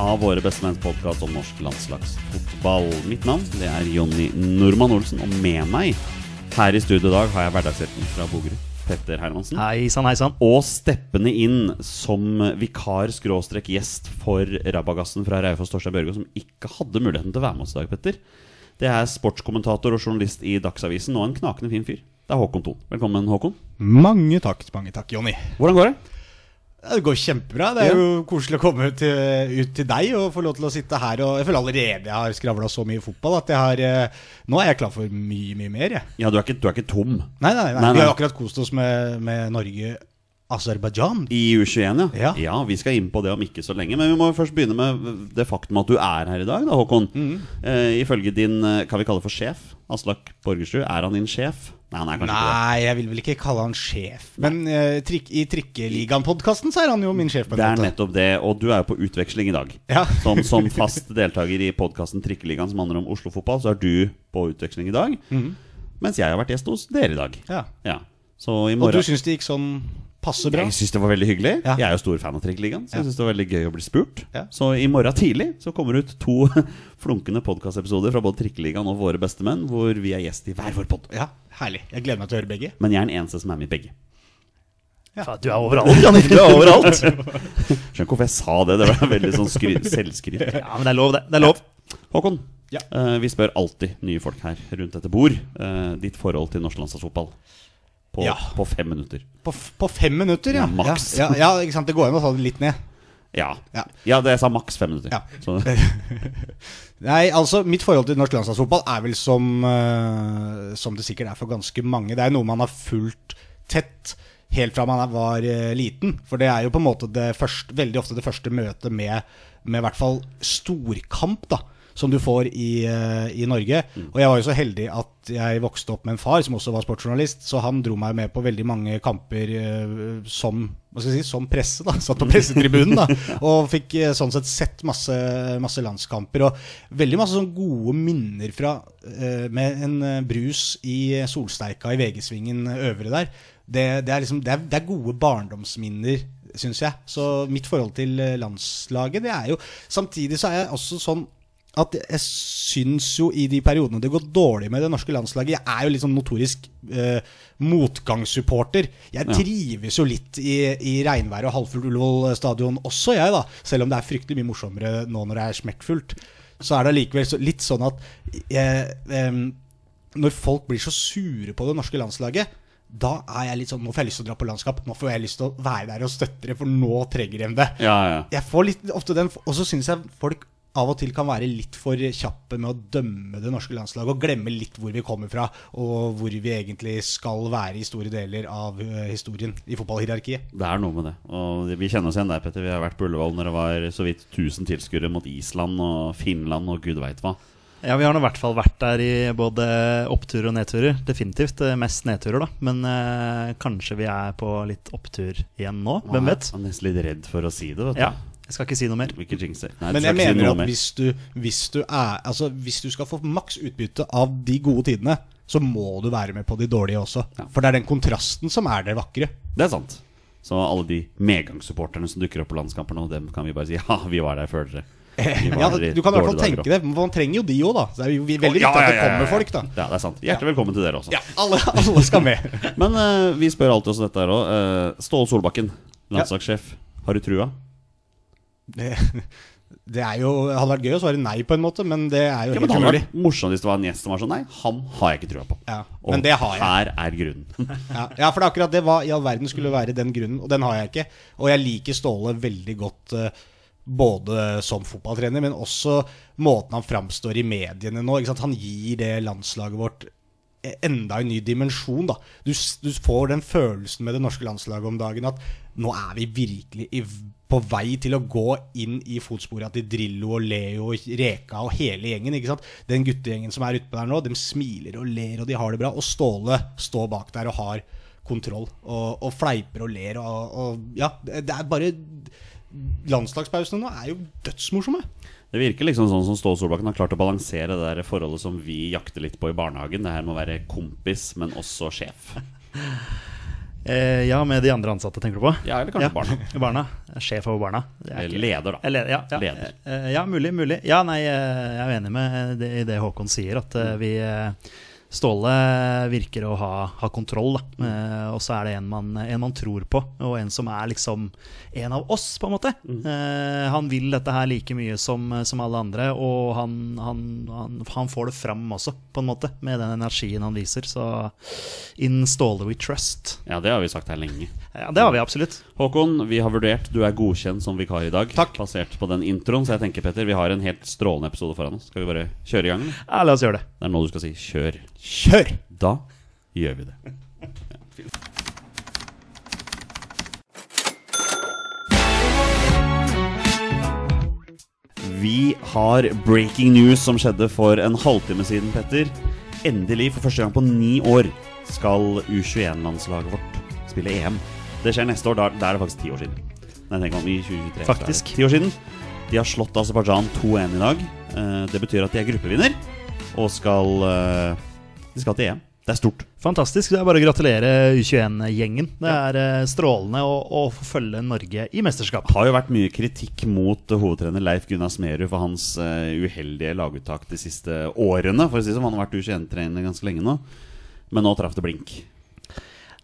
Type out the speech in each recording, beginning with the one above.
av Våre bestemenns podkast om norsk landslagsfotball. Mitt navn det er Jonny Normann Olsen, og med meg her i studio i dag har jeg hverdagshelten fra Bogerud, Petter Hermansen. Heisan, heisan. Og steppende inn som vikar-gjest for Rabagassen fra Raufoss Torstein Børgo, som ikke hadde muligheten til å være med oss i dag, Petter. Det er sportskommentator og journalist i Dagsavisen og en knakende fin fyr. Det er Håkon Thon. Velkommen, Håkon. Mange takk, mange takk, Jonny. Hvordan går det? Ja, Det går kjempebra. Det er jo koselig å komme ut til, ut til deg og få lov til å sitte her. Og jeg føler allerede jeg har skravla så mye fotball at jeg har eh, Nå er jeg klar for mye, mye mer, jeg. Ja, du er ikke, du er ikke tom Nei, nei, nei. Nei, Vi har akkurat kost oss med, med Norge Aserbajdsjan. i U21, ja. Ja. Vi skal inn på det om ikke så lenge. Men vi må først begynne med det faktum at du er her i dag, da, Håkon. Eh, ifølge din, eh, kan vi kalle for sjef, Aslak Borgersrud, er han din sjef? Nei. Nei, jeg vil vel ikke kalle han sjef. Men uh, trikk, i Trikkeligaen-podkasten så er han jo min sjef. på en Det er nettopp det, og du er jo på utveksling i dag. Ja. Som, som fast deltaker i podkasten Trikkeligaen som handler om Oslo-fotball, så er du på utveksling i dag. Mens jeg har vært gjest hos dere i dag. Ja. Ja. Så i Og du syns det gikk sånn passe bra? Jeg syns det var veldig hyggelig. Ja. Jeg er jo stor fan av Trikkeligaen, så jeg synes det var veldig gøy å bli spurt. Ja. Så i morgen tidlig så kommer det ut to flunkende podkastepisoder fra både Trikkeligaen og Våre bestemenn, hvor vi er gjest i hver vår pod. Ja, herlig. Jeg gleder meg til å høre begge. Men jeg er den eneste som er med i begge. Ja. Du er overalt, Janni. Du er overalt. Skjønner ikke hvorfor jeg sa det. Det var veldig sånn skry selvskryt. Ja, men det er lov, det. Det er lov. Håkon, Ja. uh, vi spør alltid nye folk her rundt dette bord. Uh, ditt forhold til norsk landslagsfotball på, Ja. på fem minutter. På, på fem minutter, ja. Maks. Ja, ja, ikke sant? Det går an å ta det litt ned. Ja. Ja. det jeg sa maks fem minutter. Nei, altså Mitt forhold til norsk landslagsfotball er vel som, uh, som det sikkert er for ganske mange. Det er noe man har fulgt tett helt fra man var uh, liten. For det er jo på en måte det første, veldig ofte det første møtet med, med i hvert fall storkamp. da som du får i, eh, i Norge. Og jeg var jo så heldig at jeg vokste opp med en far som også var sportsjournalist, så han dro meg med på veldig mange kamper eh, som si, som presse. da Satt på pressetribunen da og fikk eh, sånn sett sett masse, masse landskamper. Og veldig masse sånn gode minner fra med en brus i Solsteika i VG-svingen øvre der. Det, det, er liksom, det, er, det er gode barndomsminner, syns jeg. Så mitt forhold til landslaget, det er jo Samtidig så er jeg også sånn at jeg syns jo i de periodene det går dårlig med det norske landslaget Jeg er jo litt sånn notorisk eh, motgangssupporter. Jeg Ja. trives jo litt i, i regnværet og halvfullt Ullevål stadion også, jeg, da. Selv om det er fryktelig mye morsommere nå når det er smekkfullt. Så er det allikevel så, litt sånn at eh, eh, når folk blir så sure på det norske landslaget da er jeg litt sånn Nå får jeg lyst til å dra på landskap. Nå får jeg lyst til å være der og støtte det, for nå trenger de det ja, ja. jeg får litt ofte den Og så syns jeg folk av og til kan være litt for kjappe med å dømme det norske landslaget og glemme litt hvor vi kommer fra, og hvor vi egentlig skal være i store deler av eh, historien i fotballhierarkiet. Det er noe med det. Og vi kjenner oss igjen der, Petter. Vi har vært på Ullevål når det var så vidt 1000 tilskuere mot Island og Finland og gud veit hva. Ja, Vi har nå i hvert fall vært der i både oppturer og nedturer. Definitivt eh, mest nedturer, da. Men eh, kanskje vi er på litt opptur igjen nå. Hvem vet? Jeg er nesten litt redd for å si det. vet du Ja, Jeg skal ikke si noe mer. Ikke jinxe. Nei, Men jeg mener si at hvis du, hvis, du er, altså, hvis du skal få maks utbytte av de gode tidene, så må du være med på de dårlige også. Ja. For det er den kontrasten som er det vakre. Det er sant. Så alle de medgangssupporterne som dukker opp på landskamper nå, dem kan vi bare si ja, vi var der før dere. Ja, du kan i hvert fall tenke det. men Man trenger jo de òg, da. Så det er jo veldig viktig Ja, ja, at det kommer folk, da. Ja, det er sant. Hjertelig velkommen til dere også. Ja, alle, alle skal med. Men uh, vi spør alltid også dette her òg. Ståle Solbakken, landslagssjef. Har du trua? Det, Det er jo, det hadde vært gøy å svare nei, på en måte, men det er jo Ja, helt umulig. morsomt hvis det var en gjest som var sånn Nei, han har jeg ikke trua på. Ja, Og men det har jeg. her er grunnen. Ja, ja, for det er akkurat det. Hva i all verden skulle være den grunnen? Og den har jeg ikke. Og jeg liker Ståle veldig godt Uh, både som fotballtrener, men også måten han framstår i mediene nå. Han gir det landslaget vårt e- enda en ny dimensjon. Da. Du, du får den følelsen med det norske landslaget om dagen at nå er vi virkelig i, på vei til å gå inn i fotsporet til Drillo og Leo og Reka og hele gjengen. ikke sant? Den guttegjengen som er utpå der nå, de smiler og ler og de har det bra. Og Ståle står bak der og har kontroll og, og fleiper og ler og, og Ja, det det er bare Landslagspausene nå er jo dødsmorsomme. Det virker liksom sånn som Ståle Solbakken har klart å balansere det der forholdet som vi jakter litt på i barnehagen. Det her med å være kompis, men også sjef. Eh, ja, med de andre ansatte, tenker du på? Ja, eller kanskje barna. barna. Sjef over barna. Ikke- leder, da. Eller, ja, ja. Leder. Eh, ja, mulig, mulig. Ja, nei, eh, jeg er enig med det, i det Håkon sier, at mm. vi eh, Ståle virker å ha, ha kontroll, da. Eh, og så er det en man, en man tror på, og en som er liksom en av oss, på en måte. Eh, han vil dette her like mye som, som alle andre, og han, han, han, han får det fram også, på en måte, med den energien han viser. Så in Ståle we trust. Ja, det har vi sagt her lenge. Ja, det har vi absolutt. Håkon, vi har vurdert. Du er godkjent som vikar i dag. Takk. Basert på den introen. Så jeg tenker, Petter, vi har en helt strålende episode foran oss. Skal vi bare kjøre i gang? eller? Ja, la oss gjøre det. Det er nå du skal si 'kjør'. Kjør! Da gjør vi det. Vi har breaking news som skjedde for en halvtime siden, Petter. Endelig, for første gang på ni år, skal U21-landslaget vårt spille EM. Det skjer neste år. Da, er det faktisk ti år siden. Nei, tenk om i 2023 så er det Faktisk. Ti år siden. De har slått Aserbajdsjan 2-1 i dag. Eh, Det betyr at de er gruppevinner og skal eh, De skal til EM. Det er stort. Fantastisk. Det er bare å gratulere U21-gjengen. Det er eh, strålende å, å få følge Norge i mesterskap. Det har jo vært mye kritikk mot hovedtrener Leif Gunnar Smerud for hans eh, uheldige laguttak de siste årene. For å si det som Han har vært U21-trener ganske lenge nå. Men nå traff det blink.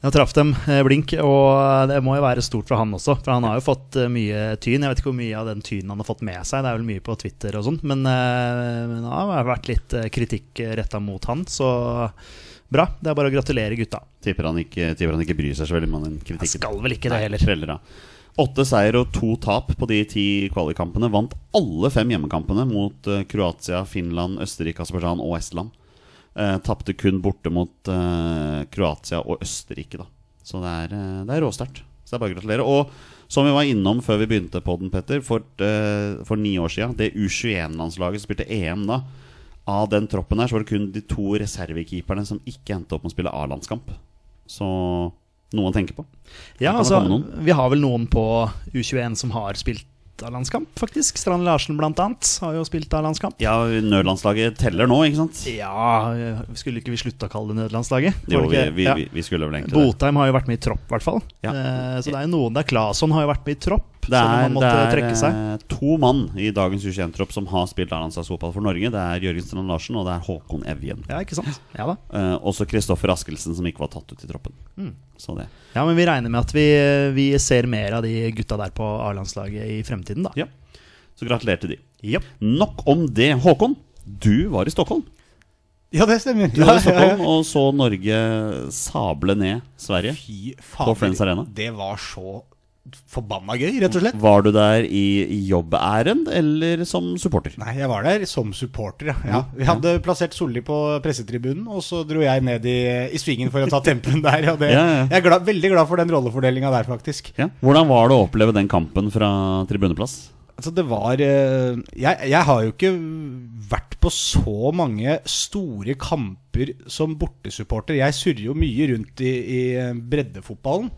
Nå traff dem eh, blink, og det må jo være stort for han også. For han har jo fått mye tyn. Jeg vet ikke hvor mye av den tynen han har fått med seg. Det er vel mye på Twitter og sånn. Men, men det har vært litt kritikk retta mot han, så bra. Det er bare å gratulere gutta. Tipper han ikke, tipper han ikke bryr seg så veldig om den kritikken. Han skal vel ikke det heller. spreller. Åtte seier og to tap på de ti kvalikkampene. Vant alle fem hjemmekampene mot eh, Kroatia, Finland, Østerrike, Aserbajdsjan og Estland. Eh, Tapte kun borte mot eh, Kroatia og Østerrike, da. Så det er, eh, det er råsterkt. Så det er bare å gratulere. Og som vi var innom før vi begynte på den, Petter, for, eh, for ni år siden, det U21-landslaget som spilte EM da, av den troppen her, så var det kun de to reservekeeperne som ikke endte opp med å spille A-landskamp. Så noe å tenke på. Ja, altså, vi har vel noen på U21 som har spilt A-landskamp, faktisk. Strand Larsen blant annet har jo spilt A-landskamp. Ja, nødlandslaget teller nå, ikke sant? Ja, skulle ikke vi slutte å kalle det nødlandslaget? Jo, vi, vi, ja. vi, skulle vel egentlig. Botheim har jo vært med i tropp, i hvert fall. Ja. Eh, så det er jo noen der. Claesson har jo vært med i tropp, Det som er, han måtte det er trekke seg. eh, to mann i dagens U21-tropp som har spilt A-landslagsfotball for Norge. Det er Jørgen Strand Larsen og det er Håkon Evjen. Ja, ikke sant? Ja da. Eh, også Kristoffer Askelsen, som ikke var tatt ut i troppen. Mm. Så det. Ja, men vi regner med at vi, vi ser mer av de gutta der på A-landslaget i fremtiden, da. Ja. Så gratulerer til de. Yep. Nok om det. Håkon, du var i Stockholm. Ja, det stemmer. Du var i Stockholm og så Norge sable ned Sverige. Fy På Friends Arena. Det var så forbanna gøy, rett og slett. Var du der i jobbærend eller som supporter? Nei, jeg var der som supporter, ja. ja. Ja, Vi hadde plassert Solli på pressetribunen, og så dro jeg ned i, i svingen for å ta tempen der. Og det, Ja, ja. Jeg er glad, veldig glad for den rollefordelinga der, faktisk. Ja. Hvordan var det å oppleve den kampen fra tribuneplass? Altså, det var eh, jeg, jeg har jo ikke vært på så mange store kamper som bortesupporter. Jeg surrer jo mye rundt i, i breddefotballen.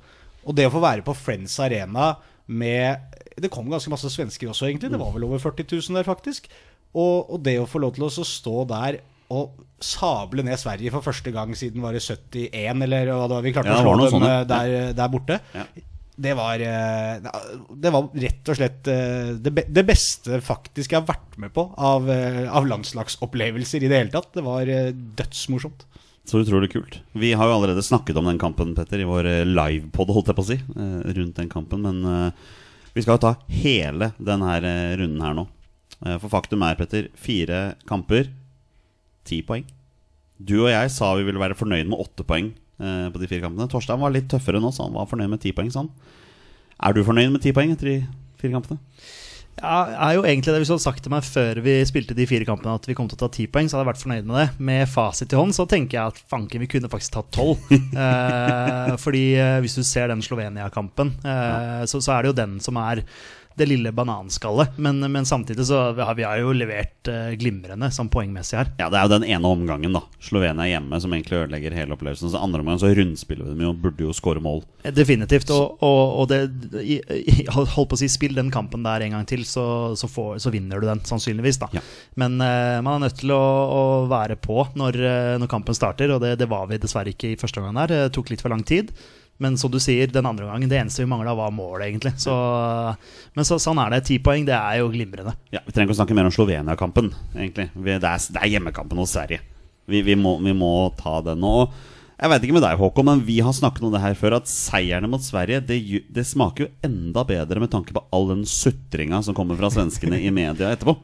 Og det å få være på Friends Arena med Det kom ganske masse svensker også, egentlig. Det var vel over 40 000 der, faktisk. Og, og det å få lov til å stå der og sable ned Sverige for første gang siden var det 71, eller hva det var vi klarte Ja, å slå dem eh, der, der borte. Ja. Det var, eh, det var rett og slett eh, det, beste faktisk jeg har vært med på av, eh, av landslagsopplevelser i det hele tatt. Det var eh, dødsmorsomt. Så utrolig kult. Vi har jo allerede snakket om den kampen, Petter, i vår eh, livepod, holdt jeg på å si, eh, rundt den kampen. Men eh, vi skal jo ta hele denne runden her nå. For faktum er, Petter, fire kamper, ti poeng. Du og jeg sa vi ville være fornøyd med åtte poeng på de fire kampene. Torstein var litt tøffere nå, så han var fornøyd med ti poeng. Sånn. Er du fornøyd med ti poeng etter de fire kampene? Ja, er jo egentlig det Hvis du hadde sagt til meg før vi spilte de fire kampene at vi kom til å ta ti poeng, så hadde jeg vært fornøyd med det. Med fasit i hånd så tenker jeg at fanken, vi kunne faktisk tatt tolv. eh, fordi eh, hvis du ser den Slovenia-kampen, eh, så, så er det jo den som er det lille bananskallet. Men, men samtidig så har vi har jo levert eh, glimrende som poengmessig her. Ja, Det er jo den ene omgangen, da. Slovenia hjemme som egentlig ødelegger hele opplevelsen. Så andre omgang så rundspiller vi dem jo, burde jo skåre mål. Eh, Definitivt. Og, og, og det i, på å si, spill den kampen der en gang til, så, så, får, så vinner du den, sannsynligvis. da Ja. Men uh, man er nødt til å, å være på når, når kampen starter, og det, det var vi dessverre ikke i første omgang der. Det tok litt for lang tid. Men som du sier, den andre gangen, det eneste vi mangla, var målet, egentlig. Så, men så, sånn er det. Ti poeng, det er jo glimrende. Ja, Vi trenger ikke å snakke mer om Slovenia-kampen, egentlig. Det, er, det er hjemmekampen hos Sverige. Vi, vi, må, vi må ta den. nå. jeg vet ikke med deg, Håkon, men vi har snakket om det her før. At seierne mot Sverige det, det smaker jo enda bedre med tanke på all den sutringa som kommer fra svenskene i media etterpå.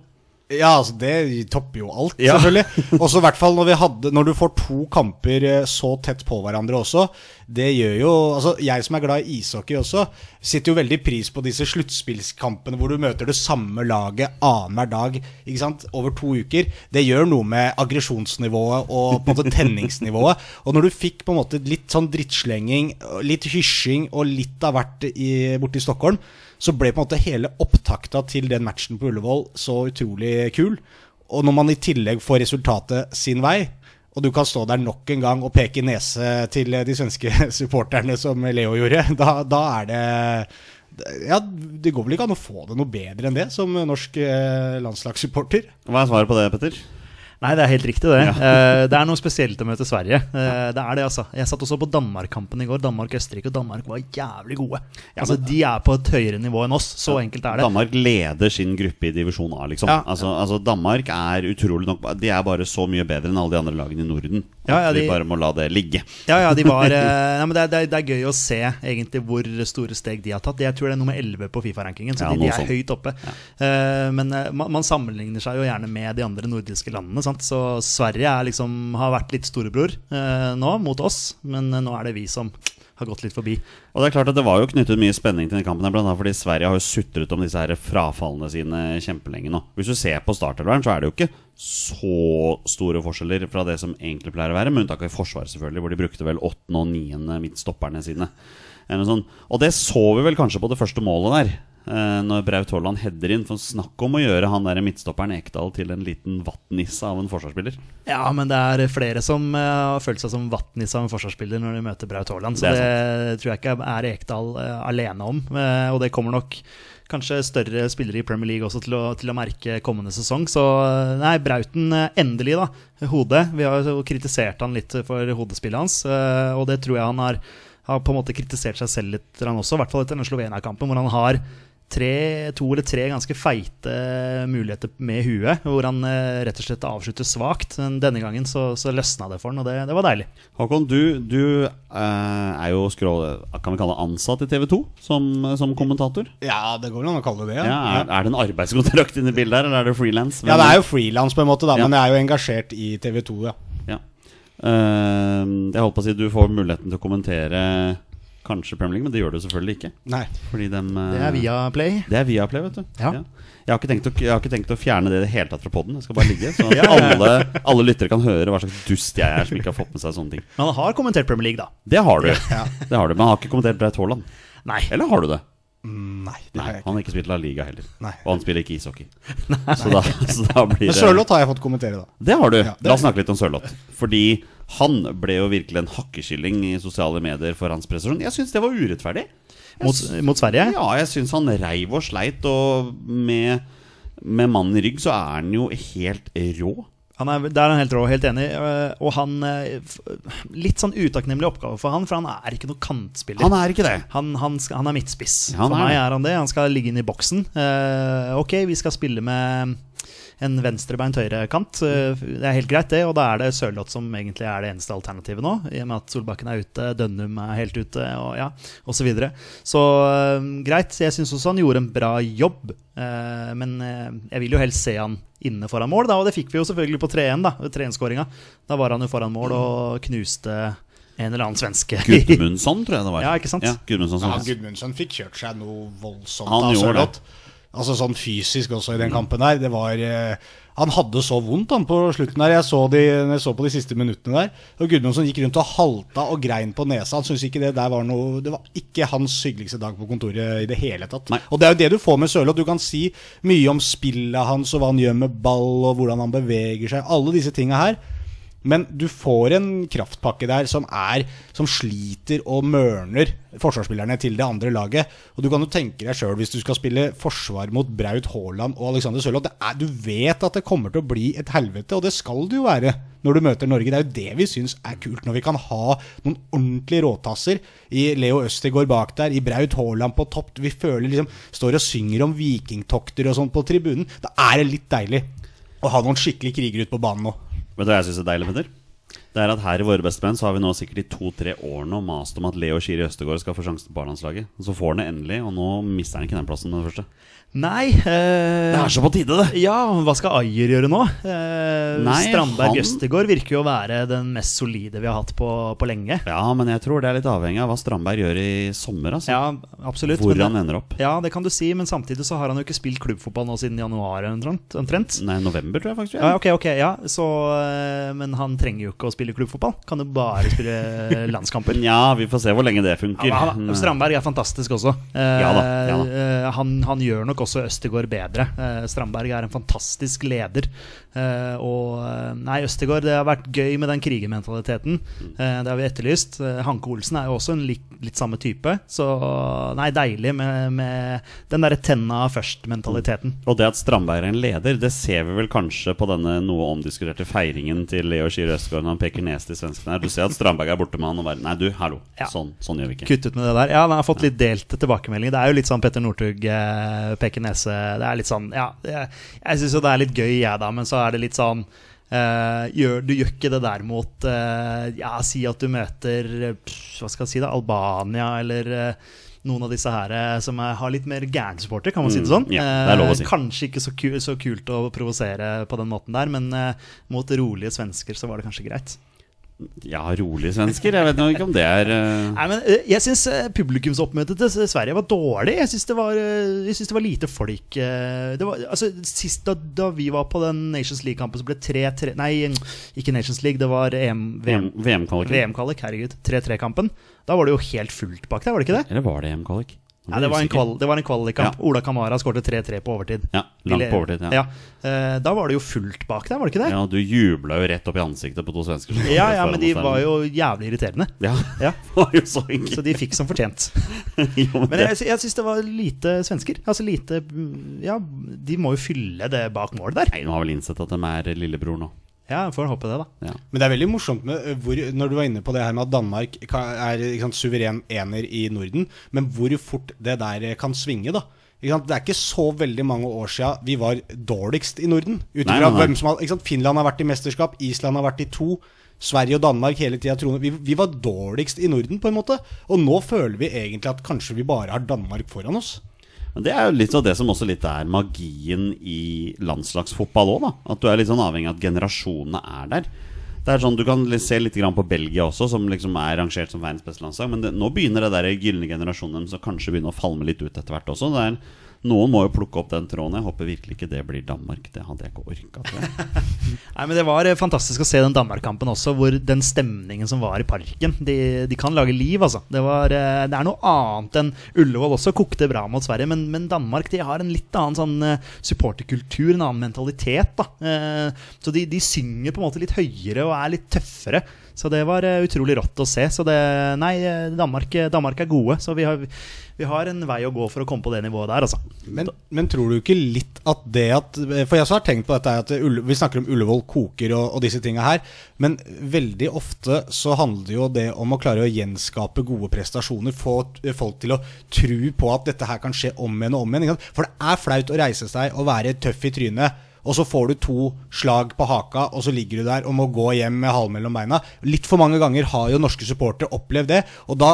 Ja, altså det topper jo alt, Ja. selvfølgelig. Og så i hvert fall når, vi hadde, når du får to kamper eh, så tett på hverandre også. Det gjør jo Altså, jeg som er glad i ishockey også, sitter jo veldig pris på disse sluttspillskampene hvor du møter det samme laget annenhver dag ikke sant, over to uker. Det gjør noe med aggresjonsnivået og på en måte tenningsnivået. Og når du fikk på en måte litt sånn drittslenging, litt hysjing og litt av hvert i, borte i Stockholm, så ble på en måte hele opptakta til den matchen på Ullevål så utrolig kul. Og når man i tillegg får resultatet sin vei, og du kan stå der nok en gang og peke nese til de svenske supporterne, som Leo gjorde, da, da er det Ja, det går vel ikke an å få det noe bedre enn det som norsk eh, landslagssupporter. Hva er svaret på det, Petter? Nei, det er helt riktig, det. Eh, det er noe spesielt å møte Sverige. Eh, det er det, altså. Jeg satt også på Danmark-kampen i går. Danmark-Østerrike, og Danmark var jævlig gode. altså, De er på et høyere nivå enn oss. Så enkelt er det. Danmark leder sin gruppe i divisjon A, liksom. Ja. Altså, altså Danmark er utrolig nok De er bare så mye bedre enn alle de andre lagene i Norden. Ja, ja, de- Vi bare må la det ligge. Ja, ja, de var eh, nei, men det, er, det, er, gøy å se egentlig hvor store steg de har tatt. Jeg tror det er nummer 11 på Fifa-rankingen, så Ja, de, de er sånn. høyt oppe. Uh, men eh, man, man sammenligner seg jo gjerne med de andre nordiske landene. Sant? Så Sverige er liksom, har vært litt storebror uh, nå mot oss, men eh, nå er det vi som har gått litt forbi. Og det er klart at det var jo knyttet mye spenning til den kampen, blant annet fordi Sverige har jo sutret om disse her frafallene sine kjempelenge nå. Hvis du ser på startelveren, så er det jo ikke så store forskjeller fra det som egentlig pleier å være, med unntak av i Forsvaret, selvfølgelig, hvor de brukte vel åttende og niende midtstopperne sine. Noe. Og det så vi vel kanskje på det første målet der. eh, Når Braut Haaland header inn. For snakk om å gjøre han der midtstopperen Ekdal til en liten vattnisse av en forsvarsspiller. Ja, men det er flere som eh, har følt seg som vattnisse av en forsvarsspiller når de møter Braut Haaland. Så Det det, tror jeg ikke er Ekdal eh, alene om. Og det kommer nok kanskje større spillere i Premier League også til å, til å merke kommende sesong. Så eh, nei, Brauten eh, endelig, da. Hodet. Vi har jo kritisert han litt for hodespillet hans, eh, og det tror jeg han har, har på en måte kritisert seg selv litt også, i hvert fall etter den Slovenia-kampen, hvor han har tre, to eller tre ganske feite muligheter med huet, hvor han eh, rett og slett avslutter svakt. Men denne gangen så, så løsna det for han, og det, det var deilig. Håkon, du, du eh, er jo scroll, kan vi kalle det ansatt i TV 2 som, som kommentator? Ja, det går vel an å kalle det det. Ja, er, er det en arbeidskontrakt inne i bildet her, eller er det frilans? Ja, det er jo frilans på en måte, da, Ja. men jeg er jo engasjert i TV 2, ja. Ja. Eh, jeg holdt på å si du får muligheten til å kommentere kanskje Premier League, men det gjør du selvfølgelig ikke. Nei. Fordi dem, eh, Det er via Play. Det er via Play, vet du. Ja. Jeg, har å, jeg har ikke tenkt å fjerne det i det hele tatt fra poden. Det skal bare ligge. Sånn at alle, alle lyttere kan høre hva slags dust jeg er som ikke har fått med seg sånne ting. Men han har kommentert Premier League, da. Det har du. Det har du Men han har ikke kommentert Braut Haaland. Eller har du det? Nei, det Nei, har jeg ikke. han har ikke spilt La Liga heller. Nei. Og han spiller ikke ishockey. Så da, så da blir Men det Sørloth har jeg fått kommentere, da. Det har du. Ja, det La oss snakke litt om Sørloth. Fordi han ble jo virkelig en hakkeskilling i sosiale medier for hans prestasjon. Jeg syns det var urettferdig. Mot, mot Sverige. Ja, jeg syns han reiv og sleit, og med, med mannen i rygg så er han jo helt rå. Han er, der er han helt rå, helt enig. øh, Og han øh, Litt sånn utakknemlig oppgave for han, for han er ikke noe kantspiller. Han er ikke det. Han, han, han er midtspiss. Han For meg er han det. Han skal ligge inn i boksen. Uh, ok, vi skal spille med en venstrebeint høyrekant. Eh, Det er helt greit, det. Og da er det Sørloth som egentlig er det eneste alternativet nå, i og med at Solbakken er ute, Dønnum er helt ute, og ja, osv. Så, videre. så eh, greit. Jeg syns også han gjorde en bra jobb. Eh, men jeg vil jo helst se han inne foran mål, da, og det fikk vi jo selvfølgelig på 3-1. da, 3-1-skåringa. Da var han jo foran mål og knuste en eller annen svenske. Gudmundsson, tror jeg det var. Ja, ikke sant? Ja, Gudmundsson, Ja, sånn. Gudmundsson fikk kjørt seg noe voldsomt Han av gjorde Sørloth. Altså sånn fysisk også i den kampen der. Det var eh, Han hadde så vondt han på slutten der. Jeg så, de, jeg så på de siste minuttene der. Og Gudmundsson gikk rundt og halta og grein på nesa. Han syntes ikke det der var noe Det var ikke hans hyggeligste dag på kontoret i det hele tatt. Nei. Og det er jo det du får med Sørloth. Du kan si mye om spillet hans og hva han gjør med ball og hvordan han beveger seg. Alle disse tinga her. Men du får en kraftpakke der som er Som sliter og mørner forsvarsspillerne til det andre laget. Og du kan jo tenke deg sjøl, hvis du skal spille forsvar mot Braut Haaland og Alexander Sørloth Du vet at det kommer til å bli et helvete, og det skal det jo være når du møter Norge. Det er jo det vi syns er kult, når vi kan ha noen ordentlige råtasser i Leo Østegård bak der, i Braut Haaland på topp. Vi føler liksom Står og synger om vikingtokter og sånn på tribunen. Da er det litt deilig å ha noen skikkelige krigere ute på banen nå. Vet du hva jeg syns er deilig, Petter? Det er at her i Våre bestemenn så har vi nå sikkert i to-tre år nå mast om at Leo Skiri Østegård skal få sjansen på A-landslaget. Og Så får han det endelig, og nå mister han ikke den plassen med det første. Nei eh, Det er så på tide, det! Ja, hva skal Ayer gjøre nå? Eh, Nei, Strandberg han- Østegård virker jo å være den mest solide vi har hatt på, på lenge. Ja, men jeg tror det er litt avhengig av hva Strandberg gjør i sommer. Altså. Ja, absolutt. Hvor men han ender opp. Ja, det kan du si, men samtidig så har han jo ikke spilt klubbfotball nå siden januar omtrent. Nei, november, tror jeg faktisk. Ja, ok, ok, ja, så, eh, Men han trenger jo ikke å spille klubbfotball. Kan jo bare spille landskamper. Ja, vi får se hvor lenge det funker. Ja, Strandberg er fantastisk også. Eh, Ja da, ja da. eh, Han, han gjør nok også Østegård bedre. Eh, Strandberg er en fantastisk leder. Eh, og eh, Nei, Østegård, det har vært gøy med den krigermentaliteten. Eh, det har vi etterlyst. Hanke Olsen er jo også en litt, litt samme type. Så nei, deilig med, med den derre tenna først-mentaliteten. Og det at Strandberg er en leder, det ser vi vel kanskje på denne noe omdiskuterte feiringen til Leo Schier Østegård når han peker nes til svenskene her. Du ser at Strandberg er borte med han og bare Nei, du, hallo. Ja. Sånn, sånn gjør vi ikke. Kutt ut med det der. Ja, han har fått litt delte tilbakemeldinger. Det er jo litt sånn Petter Northug, eh, Peker Nese Det er litt sånn Ja, jeg, jeg syns jo det er litt gøy, jeg, da, men så er det litt sånn Uh, gjør, du gjør ikke det der mot uh, Ja, si at du møter pff, Hva skal jeg si, da? Albania eller uh, noen av disse her som er, har litt mer gærensupporter, kan man si det sånn. Mm, er lov Eh, si. Kanskje ikke så, ku, så kult å provosere på den måten der, men mot rolige svensker så var det kanskje greit. Ja, rolige svensker. Jeg vet ikke om det er uh... Nei, men eh, Jeg syns publikumsoppmøtet til Sverige var dårlig. Jeg syns det, eh, det var lite folk. eh, Det var, altså, sist da, da vi var på den Nations League-kampen, så ble det 3-3 Nei, ikke Nations League, det var EM, VM, VM-kvalik. VM-kvalik. Herregud. 3-3-kampen. Da var det jo helt fullt bak der, var det ikke det? Eller var det EM-kvalik? Ja, det var en, kval, det var en kvalikkamp. Ola Kamara skårte 3-3 på overtid. Ja, langt på overtid. Ja. Eh, Da var det jo fullt bak der, var det ikke det? Ja, du jubla jo rett opp i ansiktet på to svensker. Ja, ja, men de var jo jævlig irriterende. Ja, Ja. var jo så Så de fikk som fortjent. Jo, men Men jeg, jeg syns det var lite svensker. Altså lite Ja, de må jo fylle det bak mål der. Nei, de har vel innsett at de er lillebror nå. Ja, får håpe det, da. Ja. Men det er veldig morsomt med eh, hvor, når du var inne på det her med at Danmark er ikke sant, suveren ener i Norden, men hvor fort det der eh, kan svinge, da. Ikke sant? Det er ikke så veldig mange år siden vi var dårligst i Norden. Nei, nei, nei. hvem som har, ikke sant? Finland har vært i mesterskap, Island har vært i to. Sverige og Danmark hele tida troende. vi, vi var dårligst i Norden, på en måte. Og nå føler vi egentlig at kanskje vi bare har Danmark foran oss. Men det er jo litt av det som også litt er magien i landslagsfotball òg, da. At du er litt sånn avhengig av at generasjonene er der. Det er sånn, Du kan se litt på Belgia også, som liksom er rangert som verdens beste landslag. Men det, nå begynner det der gylne generasjonen som kanskje begynner å falme litt ut etter hvert også. Det er, noen må jo plukke opp den tråden. Jeg håper virkelig ikke det blir Danmark. Det hadde jeg ikke orka. Nei, men Det var eh, fantastisk å se den Danmark-kampen også, hvor den stemningen som var i parken De, de kan lage liv, altså. Det, var, eh, det er noe annet enn Ullevål også kokte bra mot Sverige, men, men Danmark de har en litt annen sånn eh, supporterkultur, en annen mentalitet. da Så de, de synger på en måte litt høyere og er litt tøffere. Så det var eh, utrolig rått å se. Så det, nei, eh, Danmark, Danmark er gode, så vi har, vi har en vei å gå for å komme på det nivået der, altså. Men, men tror du ikke litt at det at For jeg har tenkt på dette at Vi snakker om Ullevål koker og, og disse tinga her. Men veldig ofte så handler jo det om å klare å gjenskape gode prestasjoner. Få folk til å tro på at dette her kan skje om igjen og om igjen. For det er flaut å reise seg og være tøff i trynet og så får du to slag på haka, og så ligger du der og må gå hjem med halen mellom beina. Litt for mange ganger har jo norske supportere opplevd det, og da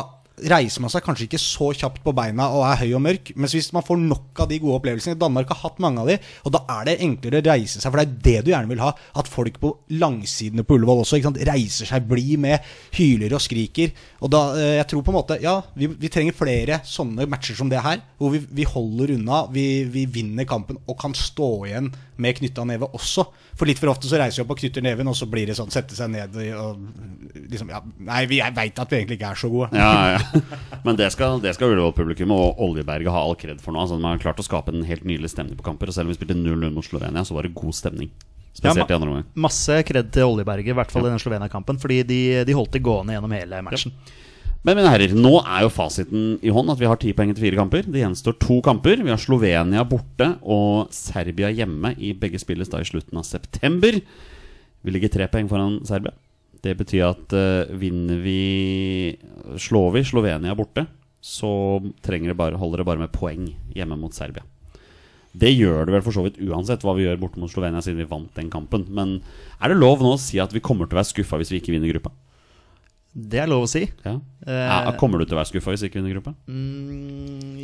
reiser man seg kanskje ikke så kjapt på beina og er høy og mørk, mens hvis man får nok av de gode opplevelsene Danmark har hatt mange av de, og da er det enklere å reise seg, for det er det du gjerne vil ha. At folk på langsidene på Ullevål også reiser seg, blir med, hyler og skriker. Og da, eh, jeg tror på en måte Ja, vi, vi trenger flere sånne matcher som det her, hvor vi, vi holder unna, vi, vi vinner kampen og kan stå igjen med knytta neve også. For litt for ofte så reiser vi opp og knytter neven, og så blir det sånn sette seg ned og liksom Ja, nei, vi, jeg veit at vi egentlig ikke er så gode. Ja, ja. Men det skal, det skal Ullevål-publikum og Oljeberget ha all kred for nå. Altså, de har klart å skape en helt nydelig stemning på kamper. Og selv om vi spilte 0-0 mot Slovenia, så var det god stemning. Spesielt i andre omgang. Masse kred til Oljeberget, i hvert fall i den Slovenia-kampen, fordi de, de holdt det gående gjennom hele matchen. Men mine herrer, nå er jo fasiten i hånd at vi har ti poeng etter fire kamper. Det gjenstår to kamper. Vi har Slovenia borte og Serbia hjemme. I begge spilles da i slutten av september. Vi ligger tre poeng foran Serbia. Det betyr at uh, vinner vi Slår vi Slovenia borte, så det bare, holder det bare med poeng hjemme mot Serbia. Det gjør det vel for så vidt uansett hva vi gjør borte mot Slovenia, siden vi vant den kampen. Men er det lov nå å si at vi kommer til å være skuffa hvis vi ikke vinner gruppa? Det er lov å si. Ja. Eh, kommer du til å være skuffa hvis vi ikke vinner gruppa? Mm,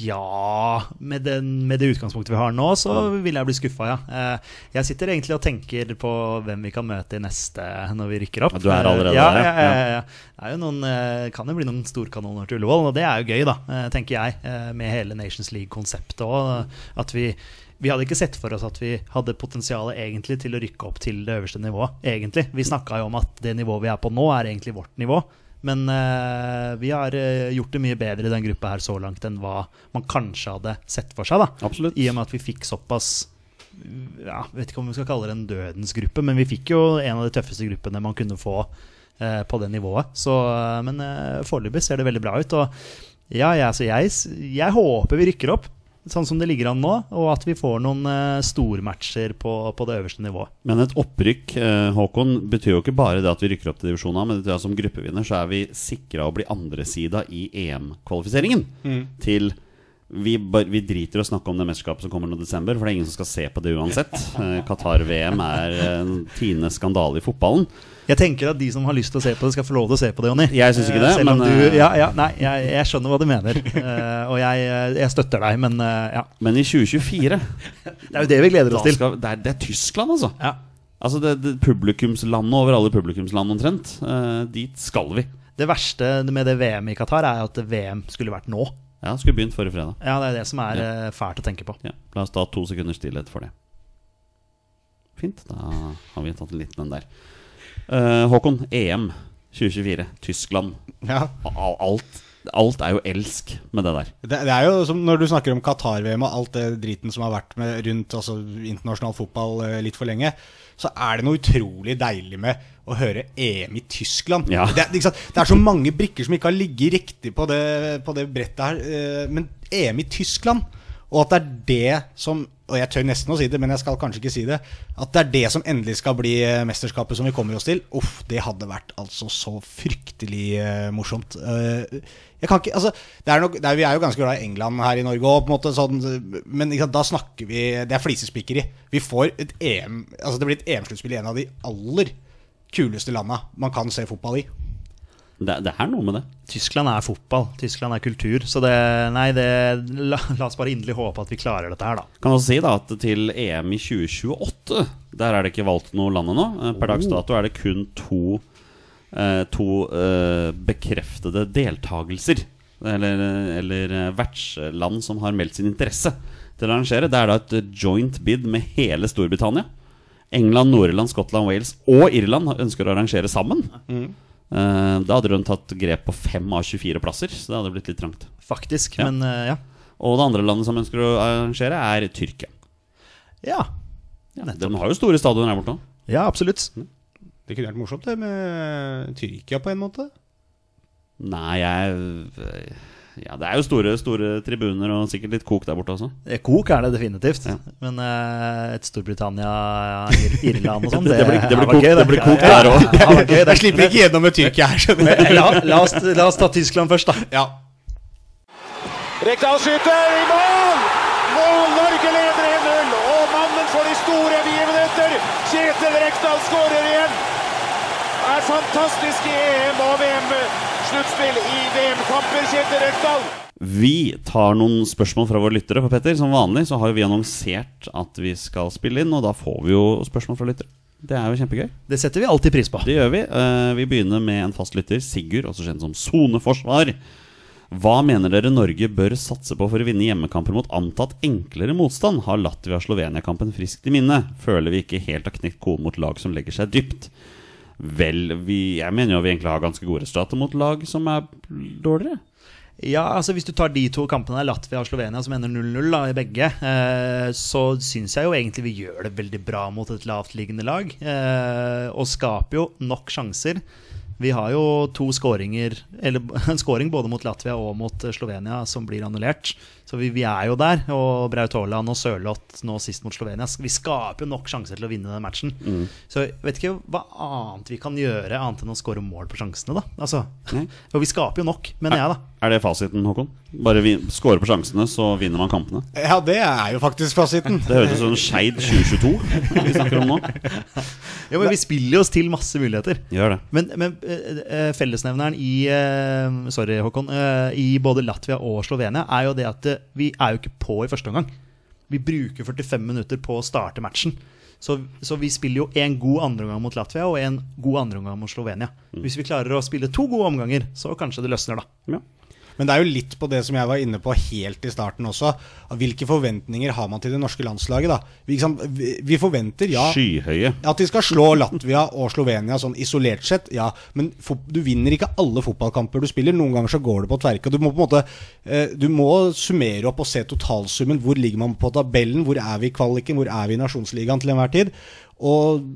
ja med, den, med det utgangspunktet vi har nå, så vil jeg bli skuffa, ja. Eh, Jeg sitter egentlig og tenker på hvem vi kan møte i neste når vi rykker opp. Du er allerede ja, der, ja, ja. Det jo noen, eh, kan jo bli noen storkanoner til Ullevål, og det er jo gøy, da, eh, tenker jeg. Med hele Nations League-konseptet òg. At vi vi hadde ikke sett for oss at vi hadde potensialet egentlig til å rykke opp til det øverste nivået. Egentlig. Vi snakka jo om at det nivået vi er på nå, er egentlig vårt nivå. Men uh, vi har uh, gjort det mye bedre i den gruppa her så langt enn hva man kanskje hadde sett for seg. da Absolutt. I og med at vi fikk såpass ja, Vet ikke om vi skal kalle det en dødens gruppe, men vi fikk jo en av de tøffeste gruppene man kunne få uh, på det nivået. Så, men foreløpig ser det veldig bra ut. Og ja, jeg, jeg, jeg håper vi rykker opp, sånn som det ligger an nå, og at vi får noen uh, stormatcher på, på det øverste nivået. Men et opprykk uh, Håkon, betyr jo ikke bare det at vi rykker opp til divisjonen men det betyr at som gruppevinner så er vi sikra å bli andresida i EM-kvalifiseringen. Til vi, bare, vi driter i å snakke om det mesterskapet som kommer nå i desember, for det er ingen som skal se på det uansett. Uh, Qatar-VM er en tiende skandale i fotballen. Jeg tenker at de som har lyst til å se på det, skal få lov til å se på det, Jonny. Jeg synes ikke det, Eh, Selv om men, du, eh, ja, ja, nei, jeg, jeg skjønner hva du mener, uh, og jeg, jeg støtter deg, men uh, ja. Men i 2024 Det er jo det vi gleder oss til. skal, det, er, det er Tyskland, altså. Ja. Altså det, det Publikumslandet over alle publikumsland omtrent. Uh, dit skal vi. Det verste med det VM i Qatar er at VM skulle vært nå. Ja, Skulle begynt forrige fredag. Ja, Det er det som er Ja. fælt å tenke på. Ja, La oss ta to sekunder stillhet for det. Fint. Da har vi tatt en liten en der. Eh, Håkon, EM 2024. Tyskland. Ja. Alt, alt er jo elsk med det der. Det, det er jo som når du snakker om Qatar-VM og alt det driten som har vært med rundt altså, internasjonal fotball eh, litt for lenge, så er det noe utrolig deilig med å høre EM i Tyskland. Ja. Det, det er så mange brikker som ikke har ligget riktig på det, på det brettet her. eh, Men EM i Tyskland, og at det er det som Og jeg tør nesten å si det, men jeg skal kanskje ikke si det. At det er det som endelig skal bli eh, mesterskapet som vi kommer oss til. Uff, det hadde vært altså så fryktelig uh, morsomt. Uh, jeg kan ikke, altså, er nok, er, vi er jo ganske glad i England her i Norge òg, sånn, men sant, da snakker vi Det er flisespikkeri. Vi får et EM Altså Det blir et EM-sluttspill i en av de aller kuleste landa man kan se fotball i. Det, det er noe med det. Tyskland er fotball. Tyskland er kultur. Så det Nei, det La, la oss bare inderlig håpe at vi klarer dette her, da. Kan også si da at til EM i 2028 Der er det ikke valgt noe land ennå. Eh, Per dags dato er det kun to, eh, to eh, bekreftede deltagelser. Eller, eller eh, vertsland som har meldt sin interesse til å arrangere. Det er da et joint bid med hele Storbritannia. England, Nord-Irland, Skottland, Wales og Irland ønsker å arrangere sammen. Eh, da hadde de tatt grep på fem av 24 plasser, så det hadde blitt litt trangt. Faktisk. Ja. Men uh, ja. Og det andre landet som ønsker å arrangere, er Tyrkia. Ja. De har jo store stadioner her borte òg. ja, absolutt. Det kunne vært morsomt det med Tyrkia på en måte. Nei, jeg Ja, det er jo store, store tribuner og sikkert litt kok der borte også. Eh, Kok er det definitivt. Ja. Men uh, et Storbritannia, Ir Irland og sånn Det blir- det blir kok- gøy, det blir kok Ja, der også. ja, det. Jeg slipper ikke gjennom med Tyrkia her, skjønner du. La, la, oss, la oss ta Tyskland først, da. Ja. Rekdal skyter i mål! Mål! Norge leder 1-0, og mannen for de store begivenheter. Kjetil Rekdal skårer igjen. Er fantastisk i EM og VM-sluttspill i VM-kamper, Kjetil Rekdal. Vi tar noen spørsmål fra våre lyttere. For Petter, Som vanlig så har vi annonsert at vi skal spille inn, og da får vi jo spørsmål fra lyttere. Det er jo kjempegøy. Det setter vi alltid pris på. Det gjør vi. Eh, Vi begynner med en fastlytter, Sigurd, også kjent som Soneforsvar. Hva mener dere Norge bør satse på for å vinne hjemmekamper mot antatt enklere motstand? Har Latvia-Slovenia-kampen friskt i minne? Føler vi ikke helt har knekt koden mot lag som legger seg dypt? Vel, vi, jeg mener jo vi egentlig har ganske gode resultater mot lag som er dårligere. Ja, altså Hvis du tar de to kampene, Latvia og Slovenia, som ender 0-0 i begge, eh, så syns jeg jo egentlig vi gjør det veldig bra mot et lavtliggende lag. Eh, og skaper jo nok sjanser. Vi har jo to skåringer, eller en skåring både mot Latvia og mot eh, Slovenia som blir annullert. Så vi, vi er jo der. Og Braut Haaland og Sørloth nå sist mot Slovenia. Vi skaper jo nok sjanser til å vinne den matchen. Så jeg vet ikke hva annet vi kan gjøre annet enn å skåre mål på sjansene, da. Altså, mm. og vi skaper jo nok, mener jeg, da. Er det fasiten, Håkon? Bare vi, score på sjansene, så vinner man kampene. Ja, det er jo faktisk fasiten. Det høres ut som Skeid 2022 vi snakker om nå. Ja, men vi spiller oss til masse muligheter. Gjør det. Men, men eh, eh, fellesnevneren i eh, Sorry, Håkon. I både Latvia og Slovenia er jo det at vi er jo ikke på i første omgang. Vi bruker 45 minutter på å starte matchen. Så, så vi spiller jo en god andreomgang mot Latvia og en god andreomgang mot Slovenia. Hvis vi klarer å spille to gode omganger, så kanskje det løsner, da. Ja. Men det er jo litt på det som jeg var inne på helt i starten også. Hvilke forventninger har man til det norske landslaget? da? Vi, vi forventer, ja Skyhøye. At de skal slå Latvia og Slovenia sånn isolert sett, ja. Men du vinner ikke alle fotballkamper du spiller. Noen ganger så går det på tverke. Du må på en måte eh, Du må summere opp og se totalsummen. Hvor ligger man på tabellen? Hvor er vi i kvaliken? Hvor er vi i nasjonsligaen til enhver tid? Og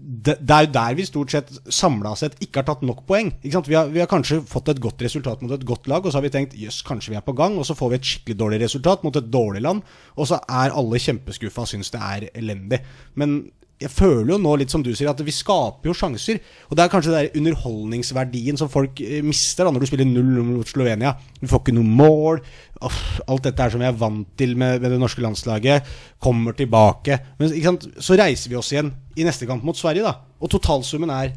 det, det er jo der vi stort sett samla sett ikke har tatt nok poeng. Vi, har, vi har kanskje fått et godt resultat mot et godt lag, og så har vi tenkt jøss, kanskje vi er på gang. Og så får vi et skikkelig dårlig resultat mot et dårlig land, og så er alle kjempeskuffa og syns det er elendig. Men jeg føler jo nå litt som du sier, at vi skaper jo sjanser. Og det er kanskje den der underholdningsverdien som folk eh, mister da når du spiller 0-0 mot Slovenia. Du får ikke noe mål. Uff, alt dette her som vi er vant til med, med det norske landslaget. Kommer tilbake. Men ikke sant? så reiser vi oss igjen i neste kamp mot Sverige, da. Og totalsummen er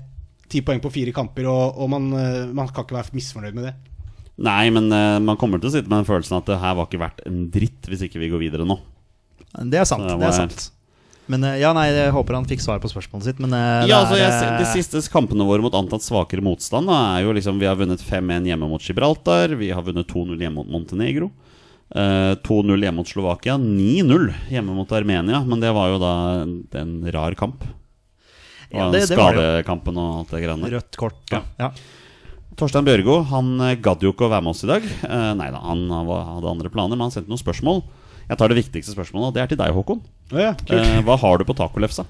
ti poeng på fire kamper, og, og man, eh, man kan ikke være misfornøyd med det. Nei, men uh, man kommer til å sitte med den følelsen at det her var ikke verdt en dritt hvis ikke vi går videre nå. Det er sant. Det det er sant. Men eh, ja, nei, jeg håper han fikk svar på spørsmålet sitt, men eh, Ja, altså, jeg, De eh, siste kampene våre mot antatt svakere motstand er jo liksom Vi har vunnet 5-1 hjemme mot Gibraltar. Vi har vunnet 2-0 hjemme mot Montenegro. Uh, 2-0 hjemme mot Slovakia. 9-0 hjemme mot Armenia. Men det var jo da en, en rar kamp. Og Ja, det- det. Skadekampen og alt det greiene. Rødt kort. Ja. Ja. Torstein Bjørgo han gadd jo ikke å være med oss i dag. Uh, nei da, han var- hadde andre planer, men han sendte noen spørsmål. Jeg tar det viktigste spørsmålet, og det er til deg, Håkon. Ja. Eh, hva har du på tacolefsa?